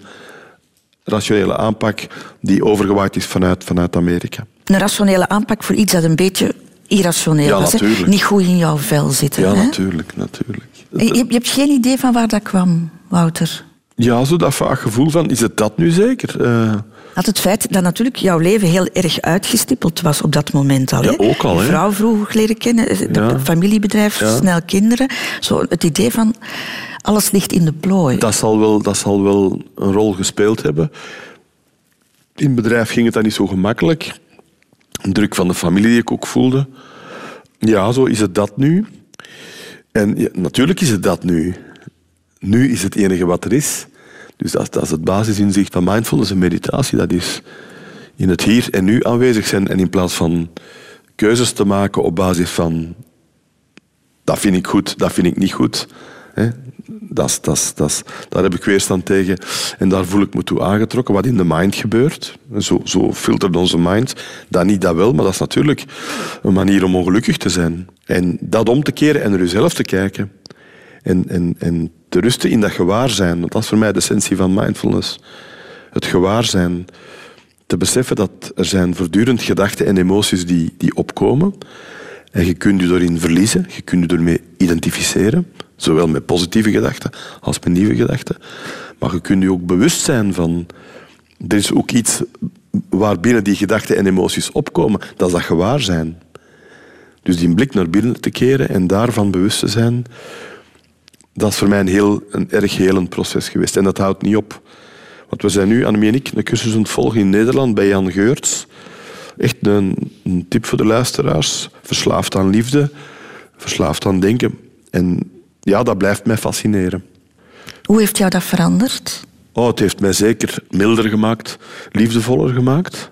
rationele aanpak die overgewaaid is vanuit, vanuit Amerika. Een rationele aanpak voor iets dat een beetje irrationeel Ja, was. hè? natuurlijk. Niet goed in jouw vel zitten. Ja, hè? natuurlijk, natuurlijk. Je, je hebt geen idee van waar dat kwam, Wouter? Ja, zo dat vaag gevoel van, is het dat nu zeker? Eh, Had het feit dat natuurlijk jouw leven heel erg uitgestippeld was op dat moment al. Ja, ook al, hè? vrouw vroeg leren kennen, Ja. familiebedrijf, Ja. snel kinderen. Zo het idee van alles ligt in de plooi. Dat zal, wel, dat zal wel een rol gespeeld hebben. In het bedrijf ging het dan niet zo gemakkelijk. Een druk van de familie die ik ook voelde. Ja, zo is het dat nu. En natuurlijk is het dat nu. Nu is het enige wat er is. Dus dat, dat is het basisinzicht van mindfulness en meditatie. Dat is in het hier en nu aanwezig zijn. En in plaats van keuzes te maken op basis van dat vind ik goed, dat vind ik niet goed. Hè. Dat daar heb ik weerstand tegen en daar voel ik me toe aangetrokken. Wat in de mind gebeurt, zo, zo filtert onze mind. Dat niet, dat wel, maar dat is natuurlijk een manier om ongelukkig te zijn. En dat om te keren en naar jezelf te kijken. En, en, en te rusten in dat gewaarzijn. Want dat is voor mij de essentie van mindfulness. Het gewaarzijn. Te beseffen dat er zijn voortdurend gedachten en emoties die, die opkomen. En je kunt je erin verliezen, je kunt je ermee identificeren, zowel met positieve gedachten als met nieuwe gedachten. Maar je kunt je ook bewust zijn van, er is ook iets waarbinnen die gedachten en emoties opkomen, dat is dat gewaarzijn. Dus die blik naar binnen te keren en daarvan bewust te zijn, dat is voor mij een, heel, een erg helend proces geweest. En dat houdt niet op. Want we zijn nu, Annemie en ik, een cursus aan het volgen in Nederland bij Jan Geurts. Echt een, een tip voor de luisteraars. Verslaafd aan liefde, verslaafd aan denken. En ja, dat blijft mij fascineren. Hoe heeft jou dat veranderd? Oh, het heeft mij zeker milder gemaakt, liefdevoller gemaakt.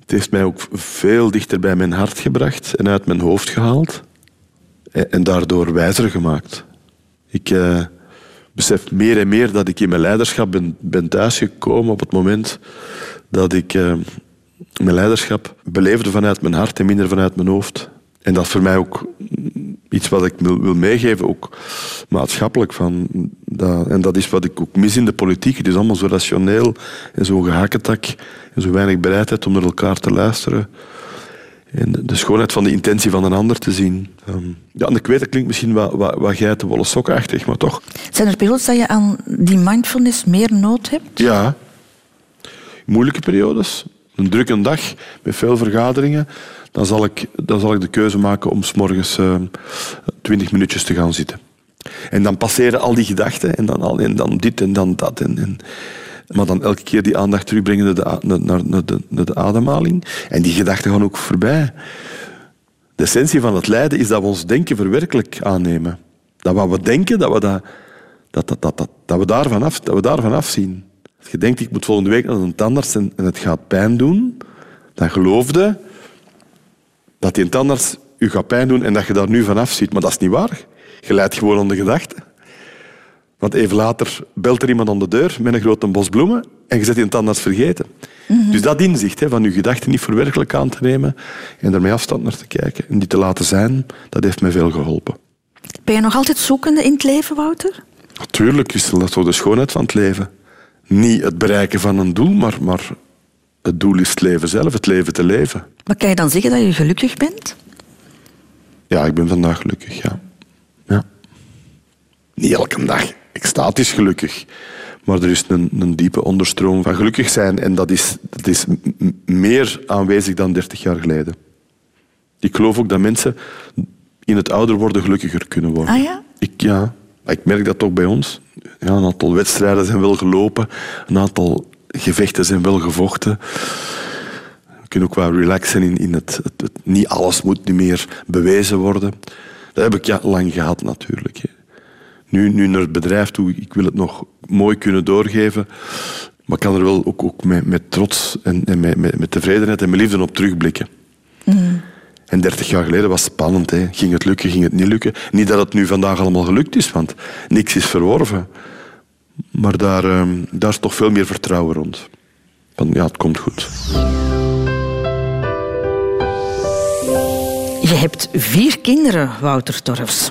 Het heeft mij ook veel dichter bij mijn hart gebracht en uit mijn hoofd gehaald. En, en daardoor wijzer gemaakt. Ik eh, besef meer en meer dat ik in mijn leiderschap ben, ben thuisgekomen op het moment dat ik eh, mijn leiderschap beleefde vanuit mijn hart en minder vanuit mijn hoofd. En dat is voor mij ook iets wat ik wil, wil meegeven, ook maatschappelijk. Van dat, en dat is wat ik ook mis in de politiek. Het is allemaal zo rationeel en zo gehakketak en zo weinig bereidheid om naar elkaar te luisteren. En de, de schoonheid van de intentie van een ander te zien. Ehm, ja, en ik weet, dat klinkt misschien wat, wat, wat geitenwolle sokachtig, maar toch. Zijn er periodes dat je aan die mindfulness meer nood hebt? Ja. Moeilijke periodes. Een drukke dag met veel vergaderingen. Dan zal ik, dan zal ik de keuze maken om s'morgens eh, twintig minuutjes te gaan zitten. En dan passeren al die gedachten. En dan, al, en dan dit en dan dat. En, en, maar dan elke keer die aandacht terugbrengen naar de, naar, de, de ademhaling. En die gedachten gaan ook voorbij. De essentie van het lijden is dat we ons denken verwerkelijk aannemen. Dat wat we denken, dat we, dat, dat, dat, dat, dat, we daarvan af, dat we daarvan afzien. Als je denkt, ik moet volgende week naar een tandarts en, en het gaat pijn doen, dan geloofde dat die tandarts u gaat pijn doen en dat je daar nu vanaf ziet. Maar dat is niet waar. Je leidt gewoon aan de gedachte. Want even later belt er iemand aan de deur met een grote bos bloemen en je zet die tandarts vergeten. Dus dat inzicht hè, van je gedachten niet voor werkelijk aan te nemen en ermee afstand naar te kijken en die te laten zijn, dat heeft mij veel geholpen. Ben je nog altijd zoekende in het leven, Wouter? Natuurlijk is dat zo de schoonheid van het leven. Niet het bereiken van een doel, maar, maar het doel is het leven zelf, het leven te leven. Maar kan je dan zeggen dat je gelukkig bent? Ja, ik ben vandaag gelukkig, ja. ja. Niet elke dag extatisch gelukkig. Maar er is een, een diepe onderstroom van gelukkig zijn. En dat is, dat is meer aanwezig dan 30 jaar geleden. Ik geloof ook dat mensen in het ouder worden gelukkiger kunnen worden. Ah ja? Ik, ja, ik merk dat toch bij ons. Ja, een aantal wedstrijden zijn wel gelopen. Een aantal gevechten zijn wel gevochten. We kunnen ook wel relaxen in, in het, het, het- Niet alles moet niet meer bewezen worden. Dat heb ik ja, lang gehad natuurlijk. hè. Nu, nu naar het bedrijf toe, ik wil het nog mooi kunnen doorgeven. Maar ik kan er wel ook, ook met, met trots en, en met, met, met tevredenheid en met liefde op terugblikken. En 30 jaar geleden was het spannend. Hè. Ging het lukken, ging het niet lukken? Niet dat het nu vandaag allemaal gelukt is, want niks is verworven. Maar daar, ehm, daar is toch veel meer vertrouwen rond. Van, ja, het komt goed. Je hebt vier kinderen, Wouter Torfs.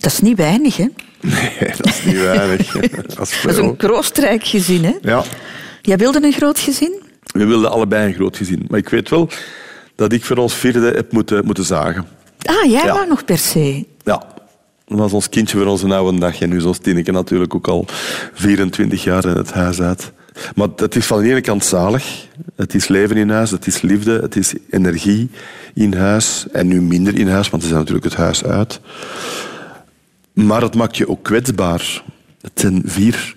Dat is niet weinig, hè? Nee, dat is niet weinig. dat is Dat is veel. een kroostrijk gezin, hè? Ja, Jij wilde een groot gezin? we wilden allebei een groot gezin. Maar ik weet wel dat ik voor ons vierde heb moeten, moeten zagen. Ah, jij Ja. nog per se. Ja, dat was ons kindje voor onze oude dag. En nu ons Tineke natuurlijk ook al 24 jaar in het huis uit. Maar het is van de ene kant zalig. Het is leven in huis, het is liefde, het is energie in huis. En nu minder in huis, want ze zijn natuurlijk het huis uit. Maar het maakt je ook kwetsbaar. Het zijn vier,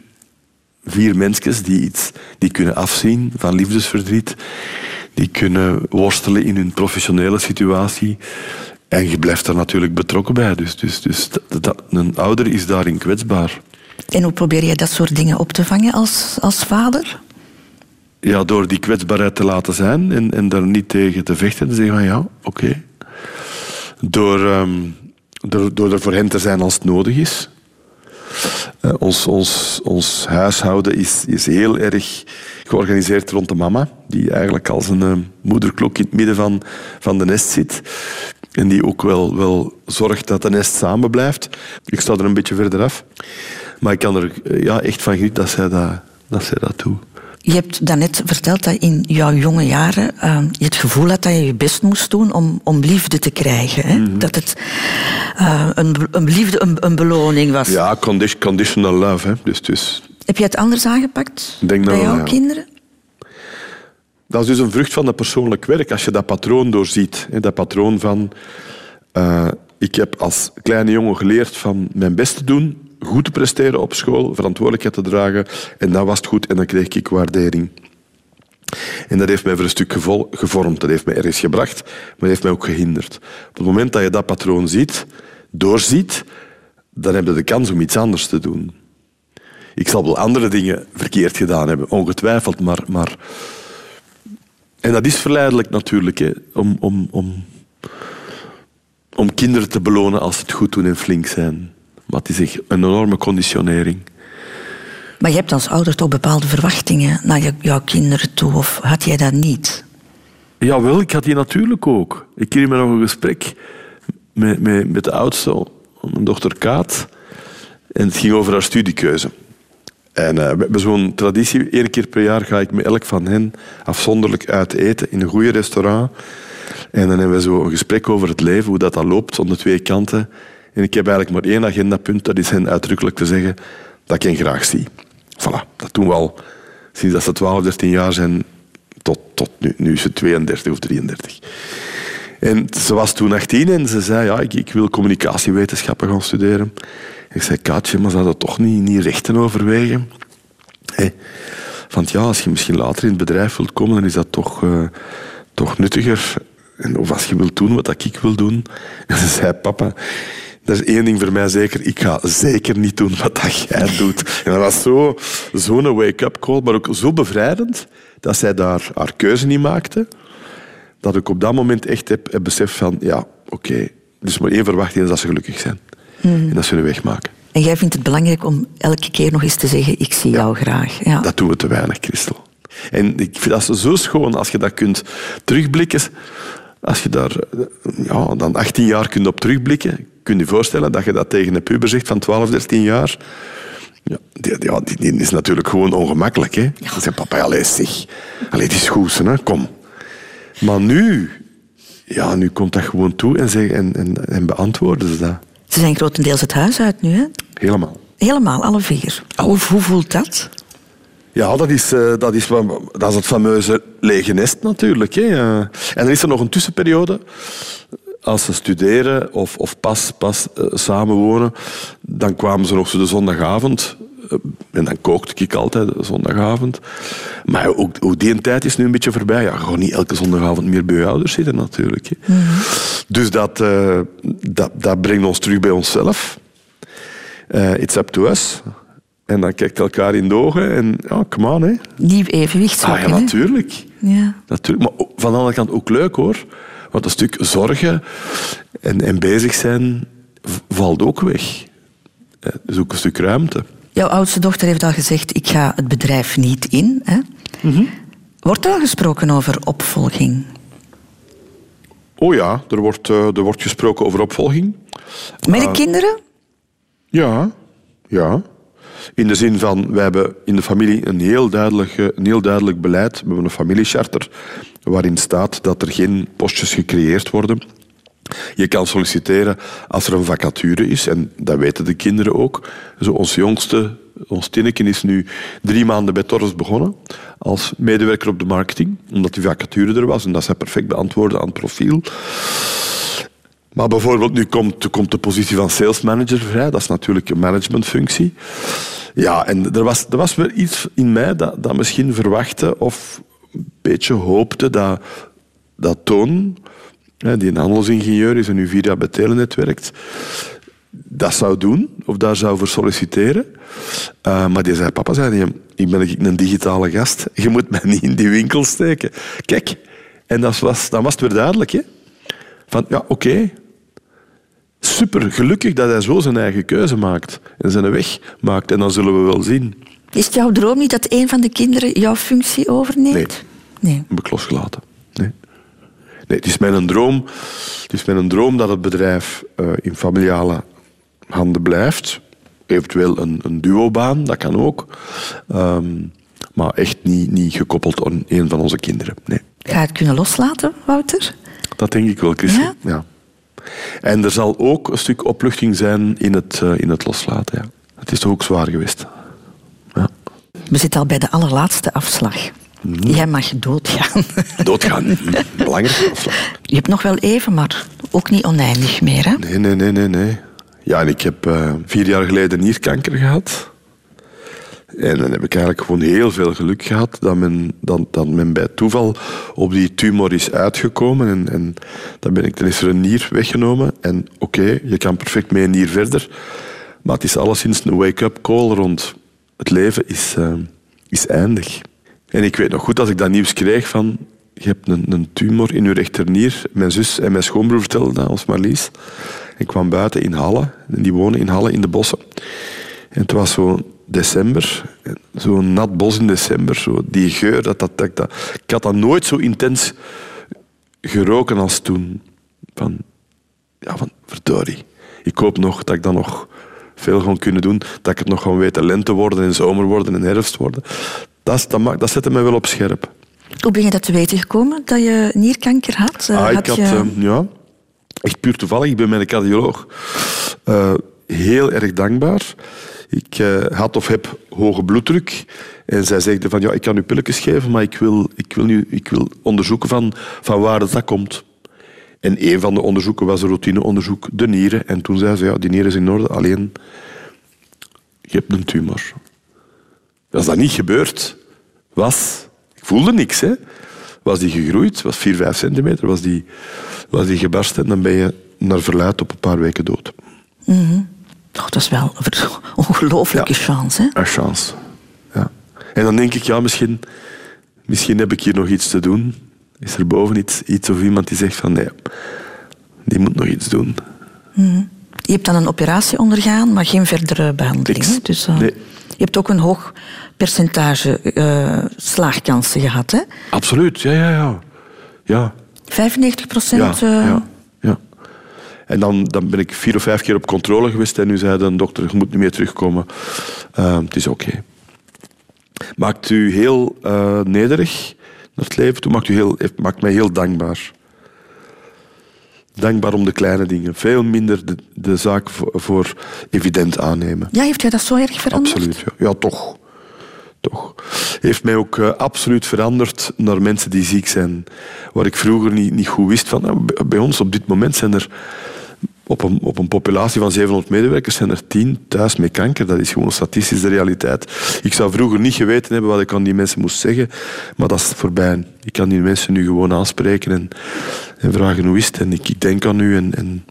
vier mensen die iets die kunnen afzien van liefdesverdriet. Die kunnen worstelen in hun professionele situatie. En je blijft daar natuurlijk betrokken bij. Dus, dus, dus dat, dat- een ouder is daarin kwetsbaar. En hoe probeer je dat soort dingen op te vangen als, als vader? Ja, door die kwetsbaarheid te laten zijn en, en daar niet tegen te vechten. Te zeggen van ja, oké. Door, ehm, door, door er voor hen te zijn als het nodig is. Eh, ons, ons, ons huishouden is, is heel erg georganiseerd rond de mama, die eigenlijk als een eh, moederklok in het midden van, van de nest zit. En die ook wel, wel zorgt dat de nest samen blijft. Ik sta er een beetje verder af. Maar ik kan er eh, ja, echt van genieten dat zij dat, dat, zij dat doet. Je hebt daarnet verteld dat in jouw jonge jaren eh, je het gevoel had dat je je best moest doen om, om liefde te krijgen. Hè? Mhm. Dat het eh, een, een liefde een, een beloning was. Ja, condi- conditional love. Hè. Dus, dus Heb je het anders aangepakt denk bij jouw ja. kinderen? dat is dus een vrucht van dat persoonlijk werk. Als je dat patroon doorziet. Hè, dat patroon van... eh, ik heb als kleine jongen geleerd van mijn best te doen, goed te presteren op school, verantwoordelijkheid te dragen. En dan was het goed en dan kreeg ik waardering. En dat heeft mij voor een stuk gevormd. Dat heeft mij ergens gebracht, maar dat heeft mij ook gehinderd. Op het moment dat je dat patroon ziet, doorziet, dan heb je de kans om iets anders te doen. Ik zal wel andere dingen verkeerd gedaan hebben, ongetwijfeld, maar... maar en dat is verleidelijk natuurlijk, hè, om, om, om, om kinderen te belonen als ze het goed doen en flink zijn. Het is echt een enorme conditionering. Maar je hebt als ouder toch bepaalde verwachtingen naar je- jouw kinderen toe, of had jij dat niet? Jawel, ik had die natuurlijk ook. Ik kreeg me nog een gesprek met, met, met de oudste, mijn dochter Kaat. En het ging over haar studiekeuze. En eh, we hebben zo'n traditie, één keer per jaar ga ik met elk van hen afzonderlijk uit eten in een goede restaurant. En dan hebben we zo een gesprek over het leven, hoe dat, dat loopt, aan de twee kanten. En ik heb eigenlijk maar één agendapunt, dat is hen uitdrukkelijk te zeggen dat ik hen graag zie. Voilà, dat doen we al sinds dat ze 12, 13 jaar zijn, tot, tot nu. Nu is ze 32 of 33. En ze was toen 18 en ze zei, ja, ik, ik wil communicatiewetenschappen gaan studeren. Ik zei, Kaatje, maar zou dat toch niet, niet rechten overwegen? Hé, Want ja, als je misschien later in het bedrijf wilt komen, dan is dat toch, eh, toch nuttiger. En of als je wilt doen wat ik wil doen. En ze zei, papa, er is één ding voor mij zeker. Ik ga zeker niet doen wat dat jij doet. En dat was zo- zo'n wake-up call, maar ook zo bevrijdend dat zij daar haar keuze niet maakte. Dat ik op dat moment echt heb, heb beseft van, ja, oké, is maar één verwachting, is dat ze gelukkig zijn. En dat ze hun weg maken. En jij vindt het belangrijk om elke keer nog eens te zeggen, ik zie jou graag. Ja. Dat doen we te weinig, Christel. En ik vind dat zo schoon als je dat kunt terugblikken. Als je daar eh, ja, dan 18 jaar kunt op terugblikken, kun je je voorstellen dat je dat tegen een puber zegt van 12, 13 jaar. Ja, die, die, die is natuurlijk gewoon ongemakkelijk. Hè? Dan zegt papa, allee, zeg. Allee, is goed, hè? kom. Maar nu, ja, nu komt dat gewoon toe en, zeg, en, en, en beantwoorden ze dat. Ze zijn grotendeels het huis uit nu, hè? Helemaal. Helemaal, alle vier. Hoe, hoe voelt dat? Ja, dat is, eh, dat is, dat is het fameuze lege nest natuurlijk. Hè. En dan is er nog een tussenperiode. Als ze studeren of, of pas, pas eh, samenwonen, dan kwamen ze nog zo de zondagavond. eh, en dan kookte ik altijd de zondagavond. Maar ook, ook die tijd is nu een beetje voorbij. Ja, gewoon niet elke zondagavond meer bij je ouders zitten natuurlijk. Hè. Dus dat, dat, dat brengt ons terug bij onszelf. It's up to us. En dan kijkt elkaar in de ogen en ja, come on, hè. Nieuw evenwicht Ah, ja, natuurlijk. Ja. natuurlijk. Maar van de andere kant ook leuk, hoor. Want een stuk zorgen en, en bezig zijn valt ook weg. Eh, Dus ook een stuk ruimte. Jouw oudste dochter heeft al gezegd, ik ga het bedrijf niet in. Hè? Mhm. Wordt er al gesproken over opvolging? Oh ja, er wordt, eh, er wordt gesproken over opvolging. Met de Ah. kinderen? Ja, ja. In de zin van, wij hebben in de familie een heel duidelijk, eh, heel duidelijk beleid. We hebben een familiecharter waarin staat dat er geen postjes gecreëerd worden. Je kan solliciteren als er een vacature is, en dat weten de kinderen ook. Zo ons jongste, ons Tinneken, is nu drie maanden bij Torres begonnen als medewerker op de marketing, omdat die vacature er was en dat zij perfect beantwoordde aan het profiel. Maar bijvoorbeeld, nu komt, komt de positie van sales manager vrij. Dat is natuurlijk een managementfunctie. Ja, en er was, er was weer iets in mij dat, dat misschien verwachtte of een beetje hoopte dat, dat Toon, die een handelsingenieur is en nu jaar bij Telenet werkt, dat zou doen of daar zou voor solliciteren. Eh, maar die zei, papa, zei die, ik ben een digitale gast. Je moet mij niet in die winkel steken. Kijk, en dat was, dan was het weer duidelijk. Hè? Van, ja, oké. Super gelukkig dat hij zo zijn eigen keuze maakt. En zijn weg maakt. En dan zullen we wel zien. Is het jouw droom niet dat een van de kinderen jouw functie overneemt? Nee. Nee. Heb ik losgelaten. Nee. Nee, het is mijn droom, het is mijn droom dat het bedrijf eh, in familiale handen blijft. Eventueel een, een duobaan, dat kan ook. Ehm, maar echt niet, niet gekoppeld aan een van onze kinderen. Nee. Ga je het kunnen loslaten, Wouter? Dat denk ik wel, Christel. Ja? Ja? En er zal ook een stuk opluchting zijn in het, eh, in het loslaten. Ja. Het is toch ook zwaar geweest. Ja. We zitten al bij de allerlaatste afslag. Mhm. Jij mag doodgaan. Doodgaan. Belangrijk. Je hebt nog wel even, maar ook niet oneindig meer. Hè? Nee, nee, nee, nee, nee. Ja, en ik heb eh, vier jaar geleden nierkanker gehad. En dan heb ik eigenlijk gewoon heel veel geluk gehad dat men, dat, dat men bij toeval op die tumor is uitgekomen. En, en dan ben ik, dan is er een nier weggenomen. En oké, je kan perfect mee een nier verder. Maar het is alleszins een wake-up call rond het leven is, eh, is eindig. En ik weet nog goed als ik dat nieuws kreeg van je hebt een, een tumor in je rechternier. Mijn zus en mijn schoonbroer vertelden dat, ons Marlies. Ik kwam buiten in Halle. En die wonen in Halle in de bossen. En het was zo december. Zo'n nat bos in december. Zo die geur. Dat, dat, dat, dat. Ik had dat nooit zo intens geroken als toen. Van, ja, van verdorie. Ik hoop nog dat ik dat nog veel ga kunnen doen. Dat ik het nog ga weten lente worden en zomer worden en herfst worden. Dat, dat, maakt- dat zette mij wel op scherp. Hoe ben je dat te weten gekomen, dat je nierkanker had? Eh, Ah, ik had had, je... eh, ja, echt puur toevallig. Ik ben met een cardioloog eh, heel erg dankbaar. Ik eh, had of heb hoge bloeddruk. En zij zegde van, ja, ik kan u pilletjes geven, maar ik wil, ik wil, nu, ik wil onderzoeken van, van waar dat komt. En een van de onderzoeken was een routineonderzoek, de nieren. En toen zei ze, ja, die nieren is in orde, alleen je hebt een tumor. Als dat niet gebeurd was, ik voelde niks, hè. Was die gegroeid, was 4, 5 centimeter, was die, was die gebarsten, dan ben je naar verluid op een paar weken dood. Oh, dat is wel een ongelooflijke chance. Hè? Een chance. Ja. En dan denk ik, ja, misschien, misschien heb ik hier nog iets te doen. Is er boven iets, iets of iemand die zegt van nee, die moet nog iets doen. Je hebt dan een operatie ondergaan, maar geen verdere behandeling. Hè? Dus, eh, Nee. Je hebt ook een hoog percentage eh, slaagkansen gehad. Hè? Absoluut, ja, ja, ja. Ja, 95 procent. eh, ja, ja. En dan, dan ben ik vier of vijf keer op controle geweest en nu zei de dokter, je moet niet meer terugkomen. Eh, het is oké. Maakt u heel eh, nederig naar het leven toe, maakt, u heel, maakt mij heel dankbaar. Dankbaar om de kleine dingen. Veel minder de, de zaak voor, voor evident aannemen. Ja, heeft jij dat zo erg veranderd? Absoluut, ja. ja toch. toch. Heeft mij ook eh, absoluut veranderd naar mensen die ziek zijn. Waar ik vroeger niet, niet goed wist van. nou, bij ons op dit moment zijn er op een, op een populatie van 700 medewerkers zijn er 10 thuis met kanker. Dat is gewoon statistisch de realiteit. Ik zou vroeger niet geweten hebben wat ik aan die mensen moest zeggen, maar dat is voorbij. Ik kan die mensen nu gewoon aanspreken en, en vragen hoe is het. En ik, ik denk aan u en, en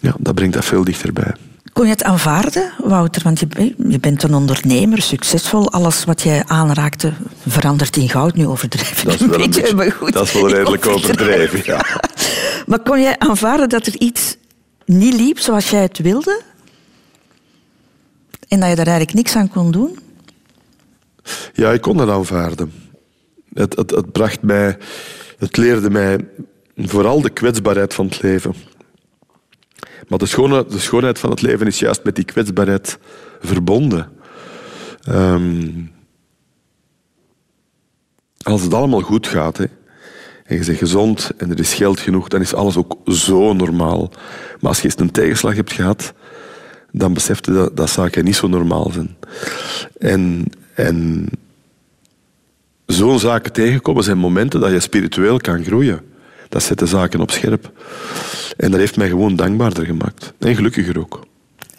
ja, dat brengt dat veel dichterbij. Kon je het aanvaarden, Wouter? Want je, je bent een ondernemer, succesvol. Alles wat jij aanraakte verandert in goud. Nu overdrijven Dat is wel een beetje, beetje- maar goed. dat is wel redelijk overdreven, ja. Maar kon jij aanvaarden dat er iets niet liep zoals jij het wilde? En dat je daar eigenlijk niks aan kon doen? Ja, ik kon dat aanvaarden. Het, het, het bracht mij, het leerde mij vooral de kwetsbaarheid van het leven. Maar de schoonheid, de schoonheid van het leven is juist met die kwetsbaarheid verbonden. Ehm, als het allemaal goed gaat, hè, en je bent gezond en er is geld genoeg, dan is alles ook zo normaal. Maar als je eens een tegenslag hebt gehad, dan beseft je dat, dat zaken niet zo normaal zijn. En, en zo'n zaken tegenkomen zijn momenten dat je spiritueel kan groeien. Dat zet de zaken op scherp. En dat heeft mij gewoon dankbaarder gemaakt. En gelukkiger ook.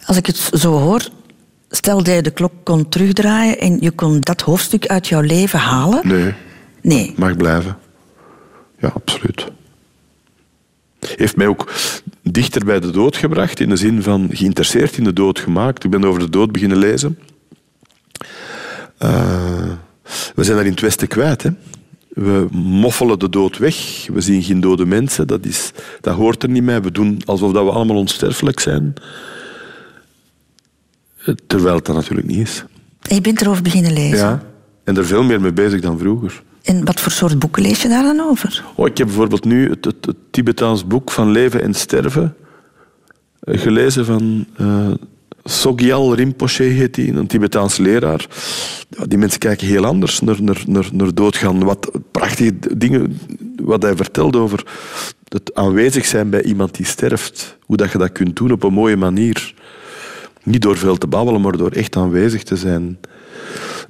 Als ik het zo hoor, stel dat je de klok kon terugdraaien en je kon dat hoofdstuk uit jouw leven halen. Nee, Nee. mag blijven. Ja, absoluut. Heeft mij ook dichter bij de dood gebracht, in de zin van geïnteresseerd in de dood gemaakt. Ik ben over de dood beginnen lezen. Eh, we zijn daar in het Westen kwijt. Hè? We moffelen de dood weg. We zien geen dode mensen. Dat, is, dat hoort er niet bij. We doen alsof dat we allemaal onsterfelijk zijn. Terwijl het dat natuurlijk niet is. En je bent erover beginnen lezen. Ja. En er veel meer mee bezig dan vroeger. En wat voor soort boeken lees je daar dan over? Oh, ik heb bijvoorbeeld nu het, Tibetaans boek van Leven en Sterven eh, gelezen van eh Sogyal Rinpoche, die, een Tibetaans leraar. Die mensen kijken heel anders naar, naar, naar, naar doodgaan. Wat prachtige dingen wat hij vertelt over het aanwezig zijn bij iemand die sterft. Hoe dat je dat kunt doen op een mooie manier. Niet door veel te babbelen, maar door echt aanwezig te zijn.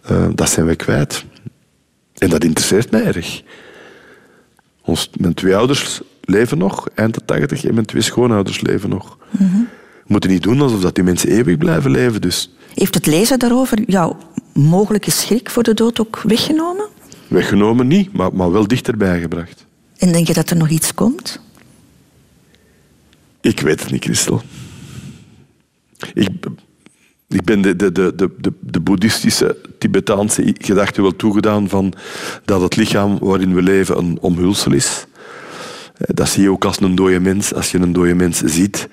Eh, dat zijn we kwijt. En dat interesseert mij erg. Ons, mijn twee ouders leven nog, eind de tachtig, en mijn twee schoonouders leven nog. We moeten niet doen alsof dat die mensen eeuwig blijven leven. Dus Heeft het lezen daarover jouw mogelijke schrik voor de dood ook weggenomen? weggenomen niet, maar, maar wel dichterbij gebracht. En denk je dat er nog iets komt? Ik weet het niet, Christel. Ik, ik ben de, de, de, de, de, boeddhistische, Tibetaanse gedachte wel toegedaan van dat het lichaam waarin we leven een omhulsel is. Eh, Dat zie je ook als een dode mens. Als je een dode mens ziet,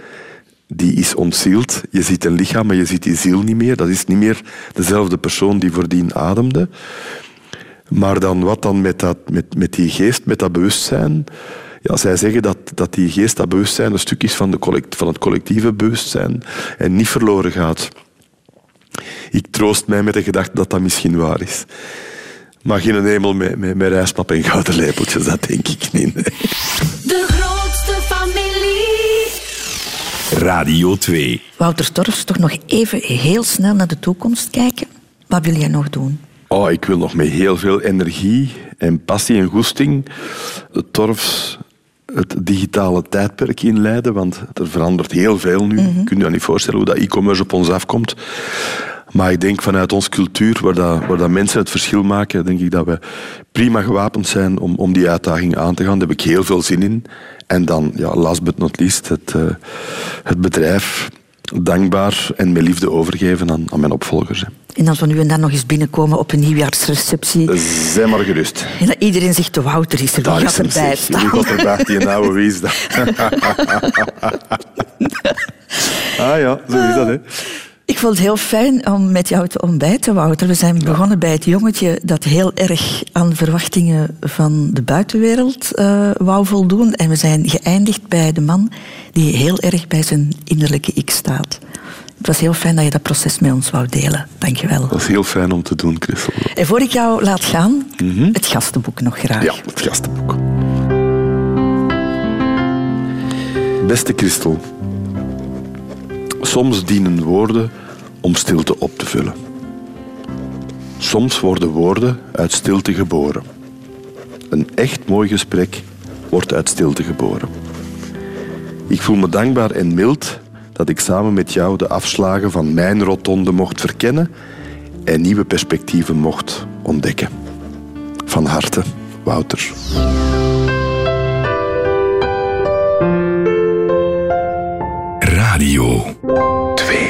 die is ontzield. Je ziet een lichaam, maar je ziet die ziel niet meer. Dat is niet meer dezelfde persoon die voordien ademde. Maar dan wat dan met, dat, met, met die geest, met dat bewustzijn? Ja, zij zeggen dat, dat die geest, dat bewustzijn, een stuk is van, de collect, van het collectieve bewustzijn en niet verloren gaat. Ik troost mij met de gedachte dat dat misschien waar is. Maar geen hemel met, met, met rijstpap en gouden lepeltjes, dat denk ik niet. nee. De grootste familie. Radio 2. Wouter Torfs, toch nog even heel snel naar de toekomst kijken. Wat wil jij nog doen? Oh, ik wil nog met heel veel energie en passie en goesting de Torfs het digitale tijdperk inleiden, want er verandert heel veel nu. Je kunt je je niet voorstellen hoe dat e-commerce op ons afkomt. Maar ik denk vanuit onze cultuur, waar, dat, waar dat mensen het verschil maken, denk ik dat we prima gewapend zijn om, om die uitdaging aan te gaan. Daar heb ik heel veel zin in. En dan, ja, last but not least, het, eh, het bedrijf dankbaar en met liefde overgeven aan, aan mijn opvolgers. hè. En dan van nu en dan nog eens binnenkomen op een nieuwjaarsreceptie. Zeg maar gerust. En dat iedereen zegt, de Wouter is er, wie Daar gaat is hem, erbij staan? Wie gaat erbij? Die oude wie is dat? ah ja, zo is dat, hè. Ik vond het heel fijn om met jou te ontbijten, Wouter. We zijn begonnen bij het jongetje dat heel erg aan verwachtingen van de buitenwereld eh, wou voldoen. En we zijn geëindigd bij de man die heel erg bij zijn innerlijke ik staat. Het was heel fijn dat je dat proces met ons wou delen. Dank je wel. Dat is heel fijn om te doen, Christel. En voor ik jou laat gaan, het gastenboek nog graag. Ja, het gastenboek. Beste Christel. Soms dienen woorden om stilte op te vullen. Soms worden woorden uit stilte geboren. Een echt mooi gesprek wordt uit stilte geboren. Ik voel me dankbaar en mild dat ik samen met jou de afslagen van mijn rotonde mocht verkennen en nieuwe perspectieven mocht ontdekken. Van harte, Wouter. Radio 2.